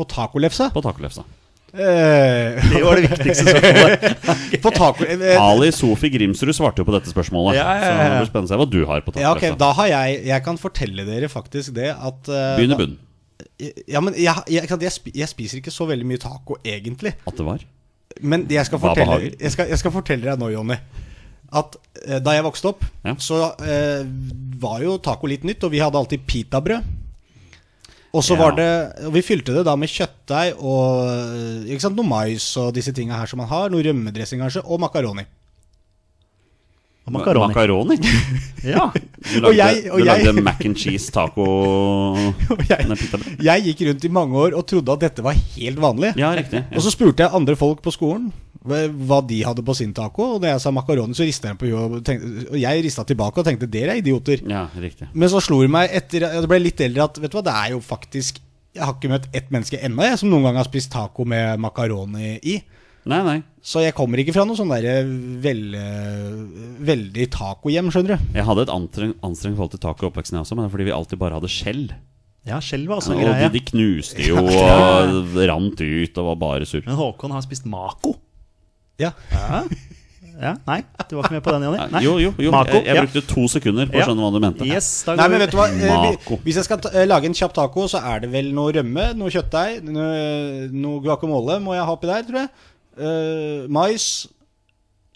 på tacolefsa? På tacolefsa Eh, Det var det viktigste spørsmålet. taco... Eh, Ali Sofi Grimsrud svarte jo på dette spørsmålet. Ja, ja, ja, Så det blir spennende å se hva du har på ja, okay, da har jeg Jeg kan fortelle dere faktisk det at uh, Begynn i bunnen. Ja, men jeg, jeg, jeg spiser ikke så veldig mye taco, egentlig. At det var. Men jeg skal fortelle, jeg skal, jeg skal fortelle deg nå, Jonny. At eh, da jeg vokste opp, Ja. så eh, var jo taco litt nytt, og vi hadde alltid pitabrød. Og så Ja. var det Og vi fylte det da med kjøttdeig og eh, ikke sant, noe mais og disse tinga her som man har. Noe rømmedressing kanskje, og makaroni. Makaroni. Makaroni. Ja. Du Og lagde, jeg- og du jeg- mac and cheese taco jeg, jeg gikk rundt i mange år og trodde at dette var helt vanlig. Ja, riktig. Og så spurte jeg andre folk på skolen hva hva de hadde på sin taco. Og da jeg sa makaroni, så rista jeg på huet. Og, tenkte- og jeg rista tilbake og tenkte dere er idioter. Ja, riktig. Men så slo det meg etter jeg ble litt eldre at vet du hva, det er jo faktisk Jeg har ikke møtt ett menneske ennå som noen gang har spist taco med makaroni i. Nei, nei. Så jeg kommer ikke fra noe sånn derre veld, veldig tacohjem, skjønner du. Jeg hadde et anstreng- anstrengt forhold til taco i oppveksten, jeg også, men det er fordi vi alltid bare hadde skjell. ja, skjell var også en greie og de, de knuste jo og rant ut og var bare sur. Men Håkon har spist Mako. Ja. Ja. ja, Nei, du var ikke med på den, Jonny? Jo, jo, jo. Mako, jeg, jeg ja. brukte to sekunder på å Ja. skjønne hva du mente. Yes, da Nei, men vet du hva? Eh, Mako. Hvis jeg skal ta, eh, lage en kjapp taco, så er det vel noe rømme, noe kjøttdeig, noe, noe guacamole må jeg ha oppi der, tror jeg. Eh, mais.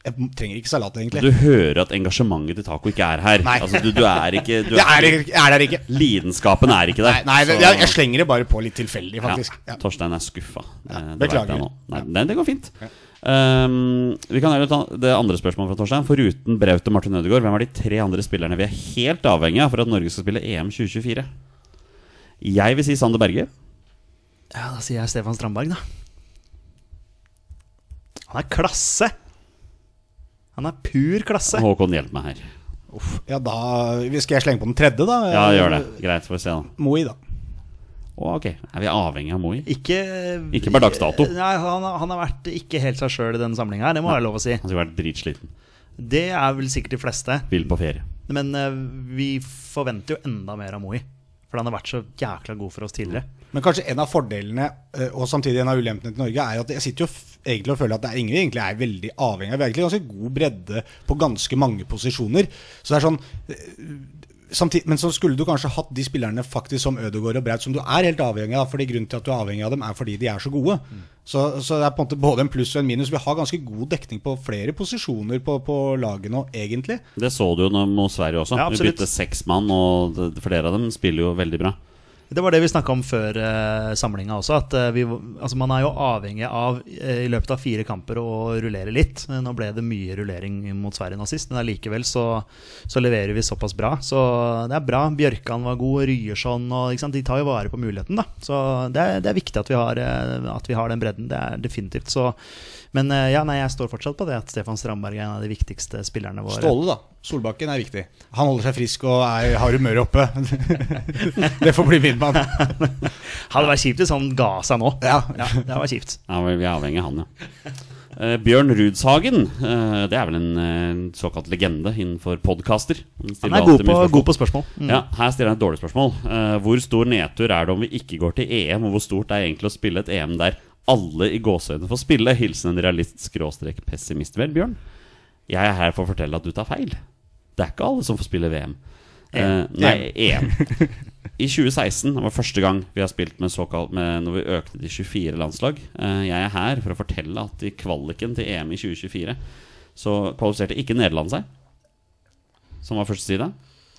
Jeg trenger ikke salat, egentlig. Du hører at engasjementet til Taco ikke er her. Nei. Altså, du, du er ikke du jeg er, ikke- er der ikke. Lidenskapen er ikke der. Nei, nei Så- jeg, jeg slenger det bare på litt tilfeldig, faktisk. Ja, Ja. Torstein er skuffa. Det, det beklager. Nei, nei, det går fint. Um, vi kan heller ta det andre spørsmålet fra Torstein. Foruten Braut og Martin Ødegaard, hvem er de tre andre spillerne vi er helt avhengig av for at Norge skal spille EM 2024? Jeg vil si Sander Berge. Ja, Da sier jeg Stefan Strandberg, da. Han er klasse! Han er pur klasse. Håkon, hjelp meg her. Ja, da Skal jeg slenge på den tredje, da? Ja, gjør det. Greit, får vi se, da. Moi, da. Oh, ok. Er vi avhengig av Moi? Ikke Ikke per dags dato. Nei, han, har- han har vært ikke helt seg sjøl i denne samlinga her, det må være lov å si. Han skulle vært dritsliten. Det er vel sikkert de fleste. Vil på ferie. Men uh, vi forventer jo enda mer av Moi. For han har vært så jækla god for oss tidligere. Men kanskje en av fordelene, eh, og samtidig en av ulempene til Norge, er at jeg sitter jo egentlig og føler at det er ingen egentlig er veldig avhengig av. Vi har egentlig ganske god bredde på ganske mange posisjoner. Så det er sånn eh, samtidig, Men så skulle du kanskje hatt de spillerne faktisk som Ødegaard og Braut, som du er helt avhengig av. fordi grunnen til at du er avhengig av dem, er fordi de er så gode. Så, så det er på en måte både en pluss og en minus. Vi har ganske god dekning på flere posisjoner på, på laget nå, egentlig. Det så du jo mot Sverige også. Ja, vi bytte seks mann, og flere av dem spiller jo veldig bra. Det var det vi snakka om før uh, samlinga også. At eh, vi, altså man er jo avhengig av eh, i løpet av fire kamper å rullere litt. Eh, Nå ble det mye rullering mot Sverige nå sist, men allikevel så, så leverer vi såpass bra. Så det er bra. Bjørkan var god, Ryerson og? De tar jo vare på muligheten, da. Så det er, det er viktig at vi, har, eh, at vi har den bredden. Det er definitivt. Så Men eh, ja, nei, jeg står fortsatt på det at Stefan Strandberg er en av de viktigste spillerne våre. Ståle, da. Solbakken er viktig. Han holder seg frisk og er, har humøret oppe. det får bli min mann. Hadde vært kjipt hvis han ga seg nå. Ja. Ja, det var kjipt. Ja, vi er avhengig av han, ja. Uh, Bjørn Rudshagen, uh, det er vel en uh, såkalt legende innenfor podkaster. Han er god på, god på spørsmål. Mm. Ja, Her stiller han et dårlig spørsmål. Hvor stor nedtur er det om vi ikke går til EM, og hvor stort er egentlig å spille et EM der alle i gåseøynene får spille? Hilsen en realist skråstrek pessimist. Vel, Bjørn, jeg er her for å fortelle at du tar feil. Det er ikke alle som får spille VM. Eh, nei, EM. I 2016 det var første gang vi har spilt med såkalt med, når vi økte til 24 landslag. Eh, jeg er her for å fortelle at i kvaliken til EM i 2024 så kvalifiserte ikke Nederland seg, som var første side.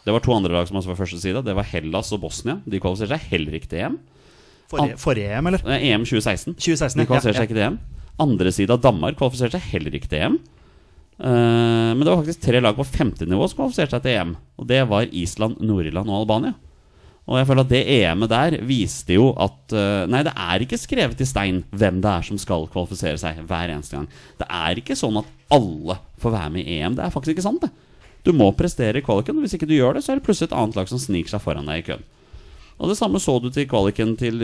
Det var to andre lag som også var første side. Det var Hellas og Bosnia. De kvalifiserte seg heller ikke til EM. Forrige, forrige EM, eller? Eh, EM 2016. 2016, De kvalifiserte seg ikke til EM. Andre side av Danmark kvalifiserte seg heller ikke til EM. Uh, men det var faktisk tre lag på femte nivå som kvalifiserte seg til EM. Og det var Island, Nord-Irland og Albania. Og jeg føler at det EM-et der viste jo at uh, Nei, det er ikke skrevet i stein hvem det er som skal kvalifisere seg hver eneste gang. Det er ikke sånn at alle får være med i EM. Det er faktisk ikke sant, det. Du må prestere i kvaliken. Hvis ikke du gjør det, så er det plutselig et annet lag som sniker seg foran deg i køen. Og det samme så du til kvaliken til,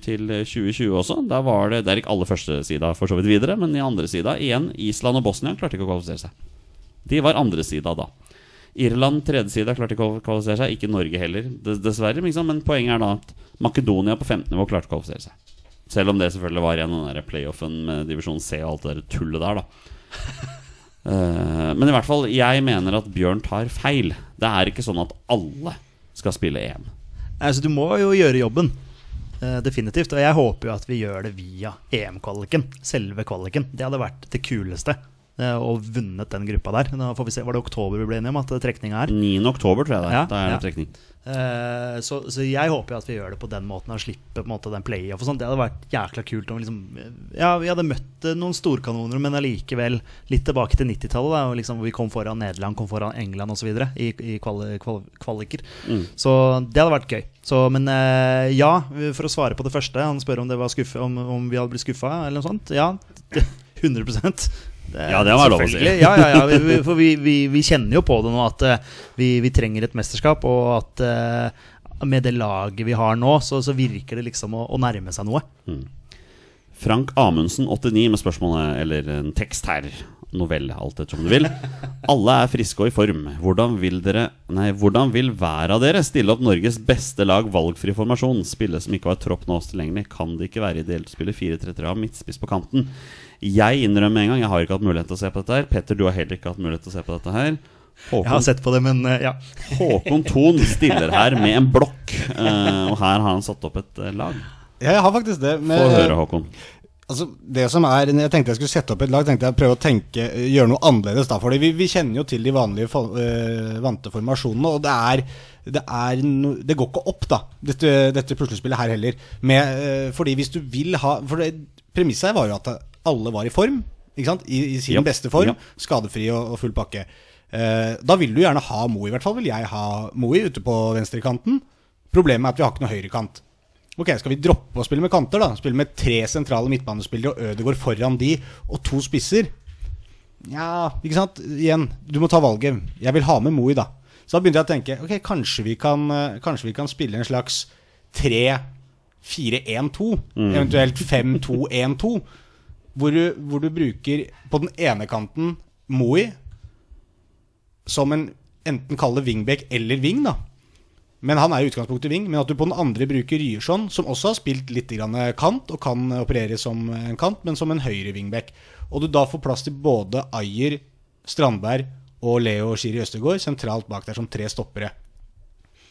til 2020 også. Der var det, Der gikk alle første sida for så vidt videre, men i andre sida igjen Island og Bosnia klarte ikke å kvalifisere seg. De var andre sida da. Irland tredje sida klarte ikke å kvalifisere seg. Ikke Norge heller, dessverre. Men, men poenget er da at Makedonia på 15 nivå klarte å kvalifisere seg. Selv om det selvfølgelig var igjen den der playoffen med divisjon C og alt det der tullet der, da. Eh, men i hvert fall, jeg mener at Bjørn tar feil. Det er ikke sånn at alle skal spille EM. Altså, du må jo gjøre jobben. eh, definitivt. Og jeg håper jo at vi gjør det via EM-kvaliken. Selve kvaliken. Det hadde vært det kuleste. Eh, Og vunnet den gruppa der. Da får vi se, Var det oktober vi ble enige om at trekninga er? 9. oktober, tror jeg det er. Ja, da er det ja. trekning. Eh, så, så jeg håper jo at vi gjør det på den måten og slipper på en måte den playoff og. Det hadde vært jækla kult om liksom Ja, vi hadde møtt eh, noen storkanoner, men allikevel litt tilbake til 90-tallet, da, liksom hvor vi kom foran Nederland, kom foran England osv. i, i kvali, kval, kvaliker. Mm. Så det hadde vært gøy. Så, men eh, ja, for å svare på det første, han spør om, det var skuffe, om, om vi hadde blitt skuffa eller noe sånt. Ja, 100 det, Ja, det var lov å si. Ja, ja, ja, vi, vi- for vi, vi, vi kjenner jo på det nå at eh, vi, vi trenger et mesterskap, og at uh, med det laget vi har nå, så, så virker det liksom å, å nærme seg noe. Frank Amundsen, 89, med spørsmålet, eller en tekst her. Novelle, alt etter som du vil. Alle er friske og i form. Hvordan vil dere Nei, hvordan vil hver av dere stille opp Norges beste lag valgfri formasjon? Spille som ikke har tropp nå oss tilgjengelig. Kan det ikke være ideelt å spille 4-3-3 av midtspiss på kanten? Jeg innrømmer en gang, jeg har ikke hatt mulighet til å se på dette her. Petter, du har heller ikke hatt mulighet til å se på dette her. Jeg har sett på det, men eh, ja. Håkon Thon stiller her med en blokk, eh, og her har han satt opp et eh, lag. Ja, jeg har faktisk det. Få høre, Håkon. Altså, det som er, når Jeg tenkte jeg skulle sette opp et lag, tenkte jeg prøve å tenke, gjøre noe annerledes. da, fordi vi, vi kjenner jo til de vanlige for, øh, vante formasjonene, og det er det, er no, det går ikke opp, da, dette, dette puslespillet her heller. Med, øh, fordi hvis du vil ha For det, premisset her var jo at alle var i form. Ikke sant? I, i sin yep. beste form. Yep. Skadefri og, og full pakke. Uh, da vil du gjerne ha Moe, i hvert fall vil jeg ha Moe ute på venstrekanten. Problemet er at vi har ikke noe høyrekant. Ok, Skal vi droppe å spille med kanter, da? Spille med tre sentrale midtbanespillere og Ødegaard foran de, og to spisser? Ja, ikke sant? Igjen, du må ta valget. Jeg vil ha med Moi, da. Så da begynte jeg å tenke ok, kanskje vi kan, eh, kanskje vi kan spille en slags 3-4-1-2. Eventuelt 5-2-1-2. Hvor, du- hvor du bruker på den ene kanten Moi som en enten kalle wingback eller wing, da. Men han er i utgangspunktet wing. Men at du på den andre bruker Ryerson, som også har spilt litt grann kant, og kan operere som en kant, men som en høyre wingback. Og du da får plass til både Ayer, Strandberg og Leo Shiri Østegård sentralt bak der som tre stoppere.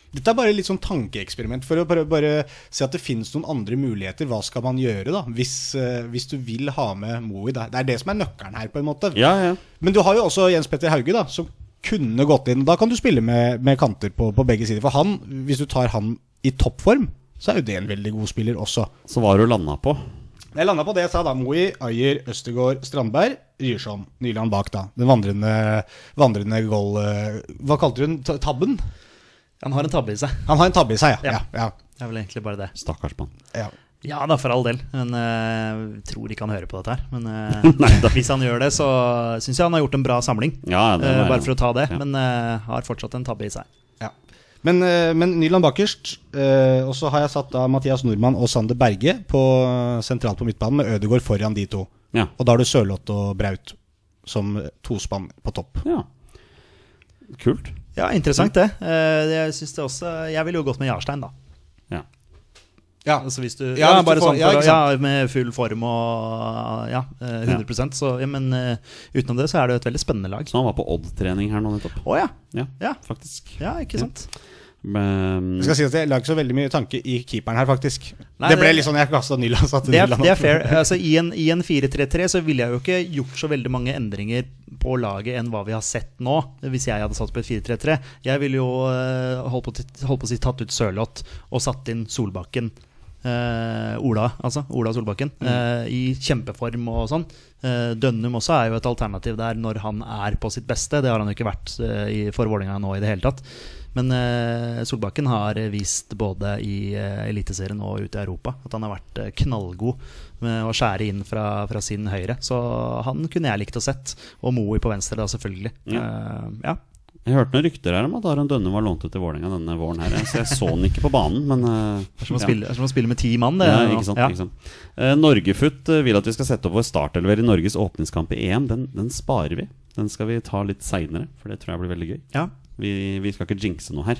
Dette er bare litt sånn tankeeksperiment for å bare, bare se at det finnes noen andre muligheter. Hva skal man gjøre da, hvis, eh, hvis du vil ha med Moe? Det er det som er nøkkelen her, på en måte. Ja, ja. Men du har jo også Jens Petter Hauge, da, som kunne gått inn. Da kan du spille med, med kanter på, på begge sider. For han, hvis du tar han i toppform, så er jo det en veldig god spiller også. Så hva har du landa på? Jeg landa på det jeg sa, da. Moi, Ayer, Østegård, Strandberg, Ryerson. Nyland bak, da. Den vandrende, vandrende goal... eh, Hva kalte du den? Tabben? Han har en tabbe i seg. Han har en tabbe i seg, ja. Ja. ja, ja, Det er vel egentlig bare det. Stakkars mann. ja. Ja da, for all del. Men jeg tror ikke han hører på dette her. Men uh, Nei hvis han gjør det, så syns jeg han har gjort en bra samling. Ja, det uh, bare for å ta det. Ja. Men har fortsatt en tabbe i seg. Ja. Men, men Nyland bakerst. eh, og så har jeg satt da Mathias Nordmann og Sander Berge på, sentralt på midtbanen, med Ødegaard foran de to. Ja. Og da har du Sørloth og Braut som tospann på topp. ja. Kult. Ja, interessant det. Eh, jeg synes det også Jeg ville jo gått med Jarstein, da. Ja. Altså hvis du, Ja, ja, hvis du får- sånn for, ja, med full form og ja, eh, 100% så, ja, Men uh, utenom det så er det jo et veldig spennende lag. Så han var på Odd-trening her nå nettopp. Å ja. Ja, Ja. faktisk. ja, ikke sant? Men, Jeg skal si at jeg la ikke så veldig mye tanke i keeperen her, faktisk. Nei, det ble litt sånn jeg kasta Nyland. satte Det er, Nyland det er fair. Altså, I en, en 4-3-3 så ville jeg jo ikke gjort så veldig mange endringer på laget enn hva vi har sett nå, hvis jeg hadde satt på et 4-3-3. Jeg ville jo eh, holdt på, holdt på å si tatt ut Sørloth og satt inn Solbakken. Eh, Ola, altså. Ola Solbakken. eh, I kjempeform og sånn. Eh, Dønnum også er jo et alternativ der når han er på sitt beste. Det har han jo ikke vært i, for Vålerenga nå i det hele tatt. Men eh, Solbakken har vist både i Eliteserien og ute i Europa at han har vært knallgod med å skjære inn fra, fra sin høyre. Så han kunne jeg likt å sett. Og Moe på venstre, da, selvfølgelig. Mm. Eh, ja. Jeg hørte noen rykter her om at Aron Dønne var lånt ut til Vålerenga denne våren her. Så jeg så han ikke på banen, men eh, Det er som å spille, å spille med ti mann. Det, Ja, ikke sant, Ja. ikke sant. Eh, Norgefutt eh, vil at vi skal sette opp vår startelver i Norges åpningskamp i EM. Den, den sparer vi. Den skal vi ta litt seinere, for det tror jeg blir veldig gøy. Ja. Vi, vi skal ikke jinxe noe her.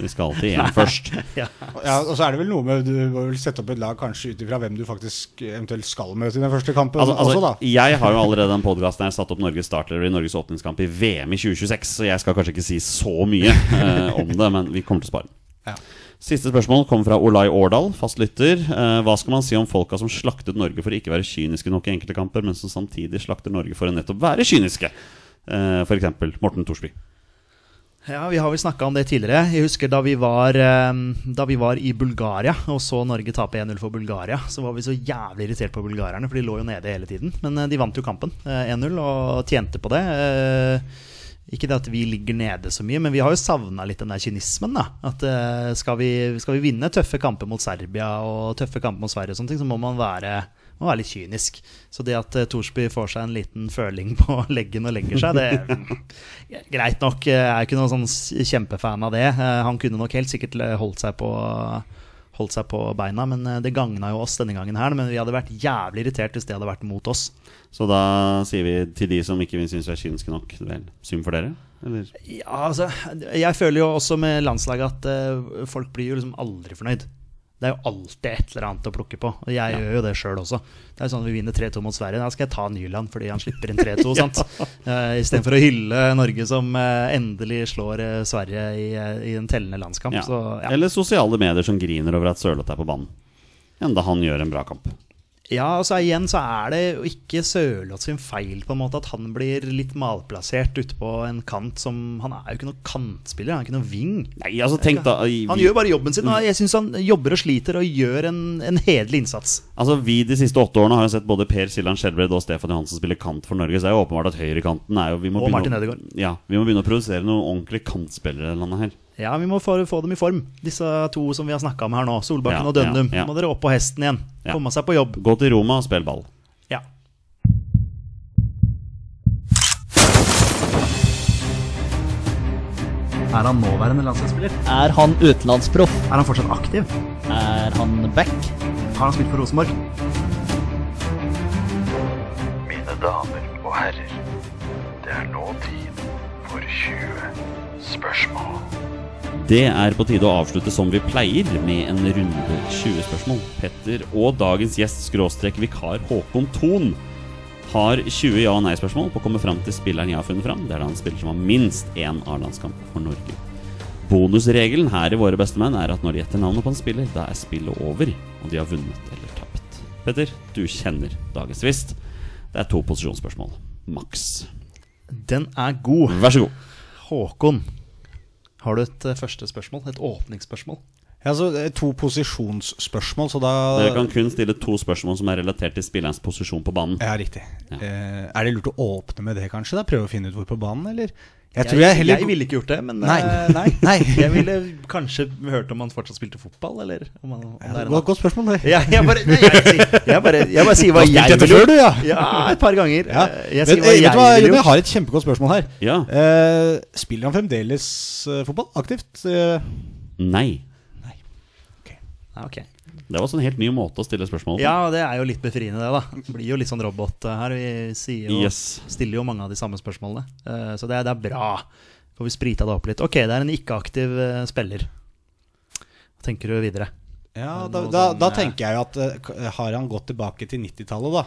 Vi skal alltid EM først. Ja. Ja, og så er det vel noe med Du må vel sette opp et lag kanskje ut ifra hvem du faktisk eventuelt skal møte i den første kampen Altså, også, da. altså, jeg har jo allerede den podkasten her satt opp Norges starter i Norges åpningskamp i VM i 2026, så jeg skal kanskje ikke si så mye eh, om det, men vi kommer til å spare. Ja. Siste spørsmål kommer fra Olai Årdal, fast lytter. Eh, hva skal man si om folka som slaktet Norge for å ikke være kyniske nok i enkelte kamper, men som samtidig slakter Norge for å nettopp være kyniske? Eh, for eksempel Morten Thorsby. Ja, Vi har vel snakka om det tidligere. Jeg husker da vi, var, eh, da vi var i Bulgaria og så Norge tape 1-0 for Bulgaria, så var vi så jævlig irritert på bulgarerne, for de lå jo nede hele tiden. Men eh, de vant jo kampen eh, 1-0 og tjente på det. Eh, Ikke det at vi ligger nede så mye, men vi har jo savna litt den der kynismen. da At eh, skal vi, skal vi vinne tøffe kamper mot Serbia og tøffe kamper mot Sverige, og sånne ting, så må man være må være litt kynisk. Så det at uh, Thorsby får seg en liten føling på leggen og legger seg, det er Greit nok, jeg er ikke noen sånn kjempefan av det. Eh, Han kunne nok helt sikkert eh, holdt seg på Holdt seg på beina, men eh, det gagna jo oss denne gangen her. Men vi hadde vært jævlig irritert hvis det hadde vært mot oss. Så da sier vi til de som ikke syns vi er kyniske nok, vel, synd for dere? Eller? Ja, altså Jeg føler jo også med landslaget at uh, folk blir jo liksom aldri fornøyd. Det er jo alltid et eller annet å plukke på. Og jeg gjør jo det sjøl også. Det er jo sånn Vi vinner 3-2 mot Sverige. Da skal jeg ta Nyland fordi han slipper inn 3-2. sant? Uh, Istedenfor å hylle Norge som eh, endelig slår eh, Sverige i, eh, i en tellende landskamp. Ja. Så ja. Eller sosiale medier som griner over at Sørloth er på banen. Enda han gjør en bra kamp. Ja, altså igjen så er det jo ikke Sørloth sin feil på en måte at han blir litt malplassert ute på en kant som Han er jo ikke noen kantspiller, han er ikke noen wing. Nei, altså tenk da i- Han gjør bare jobben sin. og Jeg syns han jobber og sliter og gjør en, en hederlig innsats. Altså Vi de siste åtte årene har jo sett både Per Siljan Skjelbred og Stefan Johansen spille kant for Norge. Så det er jo åpenbart at høyrekanten er jo vi må Og Martin Ødegaard. Ja, vi må begynne å produsere noen ordentlige kantspillere i noe her. Ja, vi må få, få dem i form, disse to som vi har snakka om her nå. Solbakken Ja, og Dønnum. ja, ja. Må dere opp på hesten igjen. Ja. Komme seg på jobb. Gå til Roma og spill ball. Ja. Er han nåværende landslagsspiller? Er han utenlandsproff? Er han fortsatt aktiv? Er han back? Har han spilt for Rosenborg? Mine damer og herrer, det er nå tid for 20 spørsmål. Det er på tide å avslutte som vi pleier, med en runde 20 spørsmål. Petter og dagens gjest, skråstrek vikar Håkon Thon, har 20 ja- og nei-spørsmål på å komme fram til spilleren jeg har funnet fram. Det er da en spiller som har minst én A-landskamp for Norge. Bonusregelen her i Våre bestemenn er at når de gjetter navnet på en spiller, da er spillet over, og de har vunnet eller tapt. Petter, du kjenner dagens tvist. Det er to posisjonsspørsmål. Maks. Den er god. Vær så god. Håkon, har du et eh, første spørsmål? Et åpningsspørsmål? Ja, altså, er to posisjonsspørsmål, så da Dere kan kun stille to spørsmål som er relatert til spillerens posisjon på banen. Ja, riktig. Ja. Eh, er det lurt å åpne med det, kanskje? da? Prøve å finne ut hvor på banen, eller? Jeg jeg, jeg, heller jeg ville ikke gjort det, men Nei. eh, nei. Nei. jeg ville kanskje hørt om han fortsatt spilte fotball, eller om han, om det er et Godt, spørsmål, det. Ja, jeg bare, nei, jeg, bare, jeg bare sier hva jeg ville gjort. du, ja? Ja, et par ganger. Ja. Eh, Jeg Men, hva eh, jeg vet hva, jeg har et kjempegodt spørsmål her. Ja. Uh, spiller han fremdeles uh, fotball? Aktivt? Uh... Nei. Ja, ok. Det var sånn en helt ny måte å stille spørsmål på. Ja, det er jo litt befriende, det. da Det blir jo litt sånn robot her. Vi sier jo, Yes. stiller jo mange av de samme spørsmålene. Eh, Så det er, det er bra. Får vi sprita det opp litt. Ok, det er en ikke-aktiv eh, spiller. Hva tenker du videre? ja, da, da, sånn, da eh, tenker jeg jo at Har han gått tilbake til 90-tallet, da?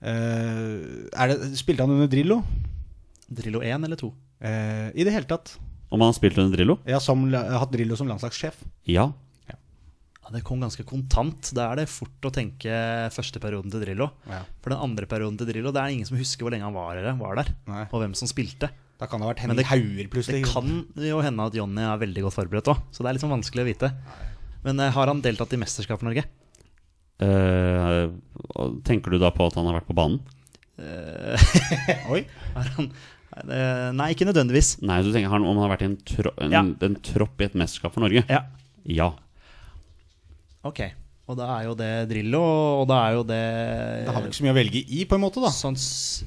Det, spilte han under Drillo? Drillo 1 eller 2? Eh, I det hele tatt. Om han har spilt under Drillo? Ja, har, som, hatt Drillo som landslagssjef. Ja. Ja, Det kom ganske kontant. Da er det fort å tenke første perioden til Drillo. Ja. For den andre perioden til Drillo, det er ingen som husker hvor lenge han var der, var der Nei. og hvem som spilte. Da kan det ha vært Henning det- Hauger, plutselig. Det kan jo hende at Jonny er veldig godt forberedt òg, så det er litt sånn vanskelig å vite. Men eh, har han deltatt i mesterskap for Norge? Uh, tenker du da på at han har vært på banen? Oi. Har han, uh, nei, ikke nødvendigvis. Nei, du tenker han, om han har vært i en, tro, en, Ja. en tropp i et mesterskap for Norge? Ja, Ja. Ok. Og da er jo det Drillo, og da er jo det Da har vi ikke så mye å velge i, på en måte, da. Sånn s-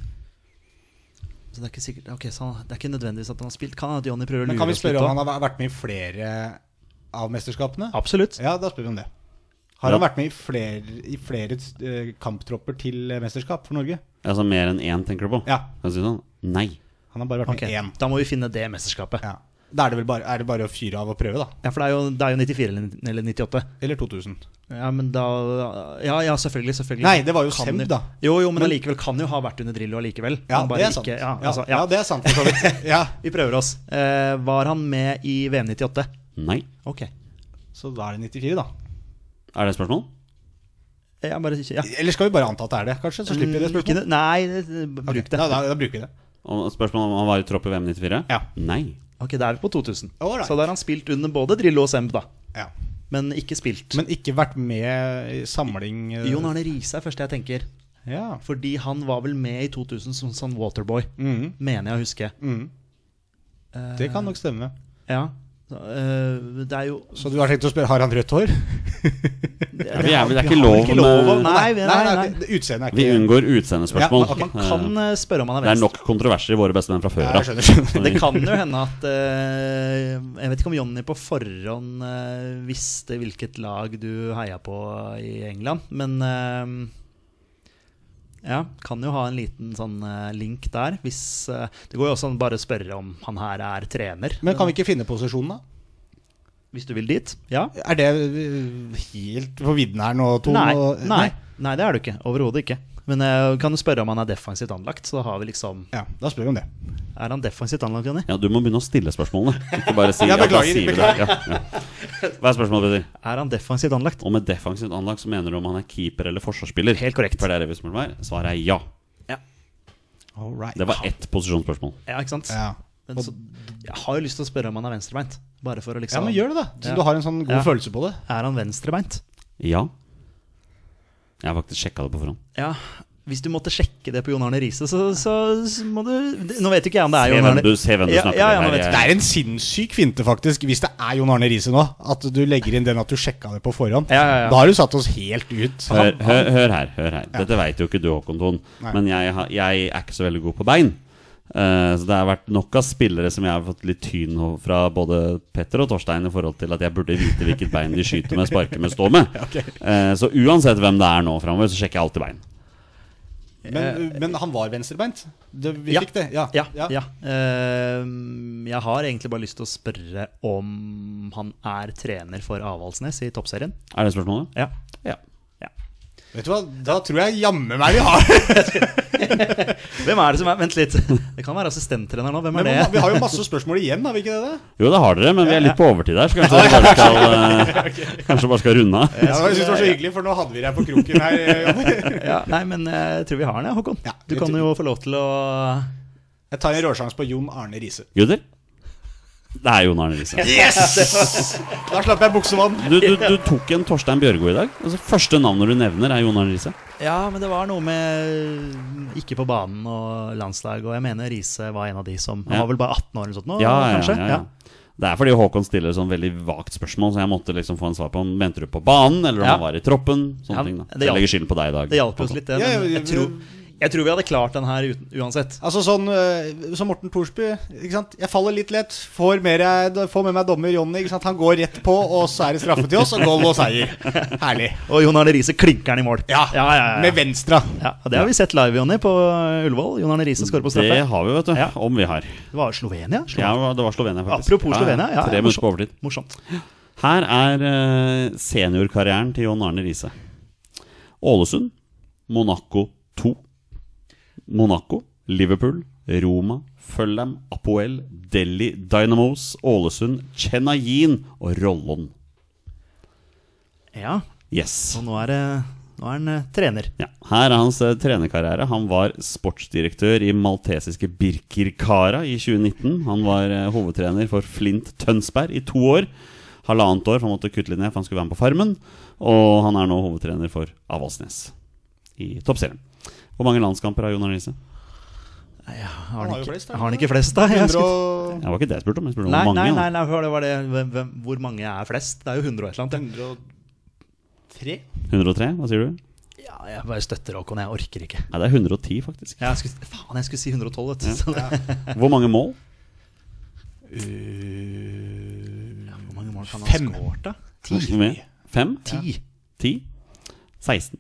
Så det er ikke sikkert Ok, så han- det er ikke nødvendigvis at han har spilt. Kan hende at Johnny prøver å Men lure kan vi oss litt spørre om han har vært med i flere av mesterskapene? Absolutt. Ja, da spør vi om det. Har Ja. han vært med i flere, i flere eh, kamptropper til eh, mesterskap for Norge? Altså mer enn én, tenker du på? Ja. Kan jeg si sånn? Nei. Han har bare vært Ok, med i én. Da må vi finne det mesterskapet. Ja. Da er det vel bare, er det bare å fyre av og prøve, da. Ja, For det er jo, det er jo 94 eller, eller 98. Eller 2000. Ja, men da Ja, ja selvfølgelig. selvfølgelig Nei, det var jo Semb, da. Jo, jo, men, Men- allikevel kan jo ha vært under Drillo allikevel. Ja, det er sant. ikke- ja, ja, altså, ja. ja. det er sant for så vidt. Ja. Vi prøver oss. Eh, var han med i VM 98? Nei. Ok. Så da er det 94, da. Er det et spørsmål? Bare, ja. Eller skal vi bare anta at det er det, kanskje? Så slipper vi det spørsmålet. Nei, bruk det. det. Da, da, da bruker vi det. Og spørsmålet om han var i tropp i VM 94? Ja. Nei. Ok, Da er vi på 2000. Alright. Så da har han spilt under både Drillo og Semb, da. Ja. Men ikke spilt. Men ikke vært med i samling eh, Jon Arne Riise er første jeg tenker. Ja. Fordi han var vel med i 2000 som sånn Waterboy. Mhm. Mener jeg å huske. Eh, Det kan nok stemme. Ja. Så, eh, det er jo Så du har tenkt å spørre har han rødt hår? Det, Ja, vi er, det er ikke lov ikke lov å- Nei, nei, nei, nei. Utseendet er Vi unngår utseendespørsmål. Ja. Man kan eh, spørre om han er Det er nok kontroverser i våre bestemenn fra før av. Det kan jo hende at uh, Jeg vet ikke om Jonny på forhånd uh, visste hvilket lag du heia på i England, men uh, Ja, kan jo ha en liten sånn eh, link der. Hvis, eh, det går jo også an bare å spørre om han her er trener. Men kan vi ikke finne posisjonen, da? Hvis du vil dit? Ja. Er det øh, helt på vidden her nå, Tom? Nei, nei. Nei, det er du ikke. Overhodet ikke. Men jeg kan du spørre om han er defensivt anlagt. Så har vi liksom Ja, da spør vi om det. Er han defensivt anlagt, Jonny? Ja, Du må begynne å stille spørsmålene. Ikke bare si Ja, ja, da beklager, det. Ja, ja. Hva er spørsmålet, Petter? Er han defensivt anlagt? Og med defensivt anlagt så mener du om han er keeper eller forsvarsspiller? Helt korrekt. For det er det vi spør. Svaret er ja. All right. Det var ett posisjonsspørsmål. Ja, ikke sant? Ja. Men så, jeg har jo lyst til å spørre om han er venstrebeint. Bare for å liksom ja, men gjør det, da. Så Ja. du har en sånn god Ja. følelse på det. Er han venstrebeint? Ja. Jeg har faktisk sjekka det på forhånd. Ja. Hvis du måtte sjekke det på Jon Arne Riise, så, så, så må du Nå vet jo ikke jeg om det er Jon Arne du, se hvem du Ja, snakker ja, ja, Det er en sinnssyk finte, faktisk, hvis det er Jon Arne Riise nå. At du legger inn den at du sjekka det på forhånd. Ja, ja, ja. Da har du satt oss helt ut. Hør, hør, hør her. hør her Dette veit jo ikke du, Håkon Thon. Men jeg, jeg er ikke så veldig god på bein. Eh, så det har vært nok av spillere som jeg har fått litt tyn fra både Petter og Torstein i forhold til at jeg burde vite hvilket bein de skyter med, sparker med, står med. Eh, så uansett hvem det er nå framover, så sjekker jeg alltid bein. Men, men han var venstrebeint? Det, vi Ja. fikk det? Ja. Ja. ja. Uh, jeg har egentlig bare lyst til å spørre om han er trener for Avaldsnes i toppserien. Er det spørsmålet? Ja. Ja. Vet du hva, da tror jeg jammen meg vi har Hvem er det som er Vent litt. Det kan være assistenttrener nå. Hvem er Men det? Vi har jo masse spørsmål igjen, har vi ikke det? da? Jo, det har dere, men vi er litt på overtid her, så kanskje dere bare skal, eh, kanskje bare skal runde av. Ja, jeg synes det var så hyggelig, for nå hadde vi deg på kroken her. Jonny. Ja, nei, men jeg tror vi har den, ja, Håkon. Du kan jo få lov til å Jeg tar en råsjanse på Jon Arne Riise. Gutter? Det er Jon Arne Riise. Da slapp jeg buksevann. Du, du, du tok en Torstein Bjørgo i dag. Altså, første navnet du nevner, er Jon Arne Riise. Ja, men det var noe med ikke på banen og landslag, og jeg mener Riise var en av de som Han Ja. var vel bare 18 år eller noe sånt nå, Ja, ja, kanskje? ja, ja. Det er fordi Håkon stiller sånn veldig vagt spørsmål, så jeg måtte liksom få en svar på om mente du på banen, eller om Ja. han var i troppen. Sånne Ja, ting da det Jeg legger skylden på deg i dag. Det hjalp oss litt, det. Ja, Men ja, jeg tror, jeg tror vi hadde klart den her uten, uansett. Altså sånn øh, som Morten Thorsby. Jeg faller litt lett. Får, mer, får med meg dommer Jonny. Han går rett på, og så er det straffe til oss, og goal og seier. Herlig. Og Jon Arne Riise klinker den i mål. Ja, ja, ja, ja. Med venstre. Ja, og Det har vi sett live, Jonny, på Ullevål. Jon Arne Riise skårer på straffe. Det har vi, vet du. Ja. Om vi har. Det var Slovenia? Ja, det var Slovenia, faktisk. Apropos Slovenia. Ja, Tre ja, minutter på overtid. Morsomt. Her er eh, seniorkarrieren til Jon Arne Riise. Ålesund, Monaco 2. Monaco, Liverpool, Roma, Fulham, Apoel, Delhi Dynamos, Ålesund, Chenayin og Rollon. Ja, Yes. og nå er, det- nå er han eh, trener. Ja, her er hans eh, trenerkarriere. Han var sportsdirektør i maltesiske Birkirkara i 2019. Han var eh, hovedtrener for Flint Tønsberg i to år. Halvannet år, for han måtte kutte litt ned, for han skulle være med på Farmen. Og han er nå hovedtrener for Avaldsnes i toppserien. Hvor mange landskamper har Jon Arne Riise? Nei, har, han ikke, flest, har han ikke flest, da? Jeg 100 skulle- Det var ikke det jeg spurte om. Jeg spurte om Nei, mange. nei, nei, nei, det var det hvem, hvem, Hvor mange er flest? Det er jo 100 og et eller annet. 103? 103, hva sier du? Ja, jeg bare støtter Håkon. Jeg orker ikke. Nei, det er 110, faktisk. Jeg skulle, faen, jeg skulle si 112. Vet du. Så det, Hvor mange mål? hvor mange mål kan han ha skåret, da? Ti. Med? Fem? Ti. Ti? 16.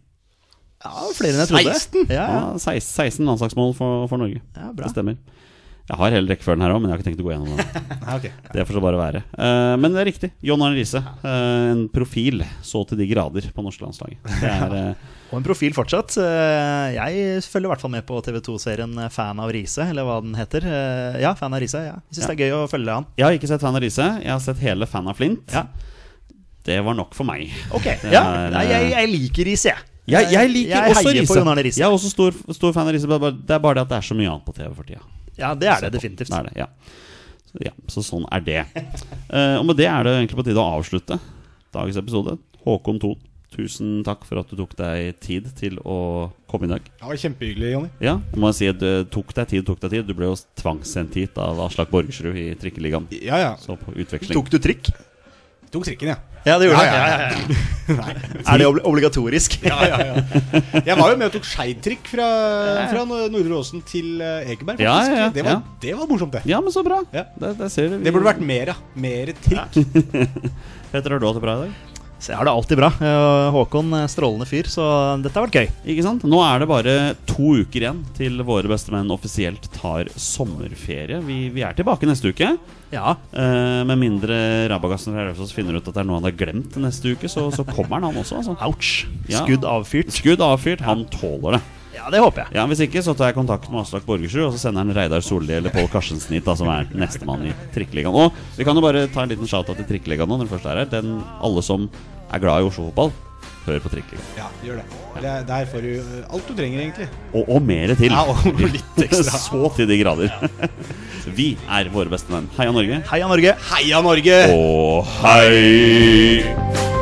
Ja, flere enn jeg trodde. 16? Ja, ja. Ja, 16, 16 landslagsmål for, for Norge. Ja, bra. Det stemmer. Jeg har hele rekkefølgen her òg, men jeg har ikke tenkt å gå gjennom den. okay. Det får så bare være. Uh, men det er riktig. John Arne Riise. Uh, en profil så til de grader på norske landslaget. Det er, uh, Og en profil fortsatt. Jeg følger i hvert fall med på TV2-serien Fan av Riise, eller hva den heter. Ja, Fan av Riise. Ja. Jeg syns det er gøy å følge han. jeg har ikke sett Fan av Riise. Jeg har sett hele Fan av Flint. Ja. Det var nok for meg. Ok, Det ja. er, Nei, jeg, jeg liker Riise, jeg. Jeg, jeg liker jeg også Riise. Jeg er også stor, stor fan av Riise. Det er bare det at det er så mye annet på TV for tida. Ja, det er det definitivt. Det er det, ja. Så, ja, så sånn er det. Uh, og med det er det egentlig på tide å avslutte dagens episode. Håkon Thon, tusen takk for at du tok deg tid til å komme i dag. Det var kjempehyggelig, Jonny. Ja, jeg må si at det tok deg tid, tok deg tid. Du ble jo tvangssendt hit av Aslak Borgersrud i Trikkeligaen. Ja, ja. Så på utveksling. Tok du trikk? Tok trikken, ja. Ja, det gjorde Ja, det. ja, Ja, ja. ja, ja. Er det obli- obligatorisk? ja, ja, ja. Jeg var jo med og tok skeidtrikk fra, fra Nordre Åsen til eh, Ekeberg, faktisk. Ja, ja, ja. Det, var, Ja. det var morsomt, det. Ja, men så bra. Ja. Det, det. Det burde vært mer av. Mer trikk. Petter, har du hatt det bra i dag? Så jeg har det alltid bra. Eh, Håkon, eh, strålende fyr, så dette har vært gøy. Ikke sant? Nå er det bare to uker igjen til våre bestemenn offisielt tar sommerferie. Vi, vi er tilbake neste uke. Ja, Eh, med mindre Rabagassen fra Raufoss finner ut at det er noe han har glemt neste uke, så, så kommer han, han også. Altså. ouch. Ja. Skudd avfyrt. Skudd avfyrt, han tåler det. Ja, det håper jeg. Ja, Hvis ikke så tar jeg kontakt med Aslak Borgersrud, og så sender han Reidar Solli eller Pål Karstensen hit, da, som er nestemann i Trikkeligaen. Og vi kan jo bare ta en liten shout-out til Trikkeligaen nå, når du først er her. Den, alle som er glad i Oslo-fotball, hør på Trikkeligaen. Ja, gjør det. det er, der får du eh, alt du trenger, egentlig. Og, og mer til. Ja, og litt ekstra. så til de grader. vi er våre beste menn. Heia Norge. Heia Norge! Heia Norge! Og hei!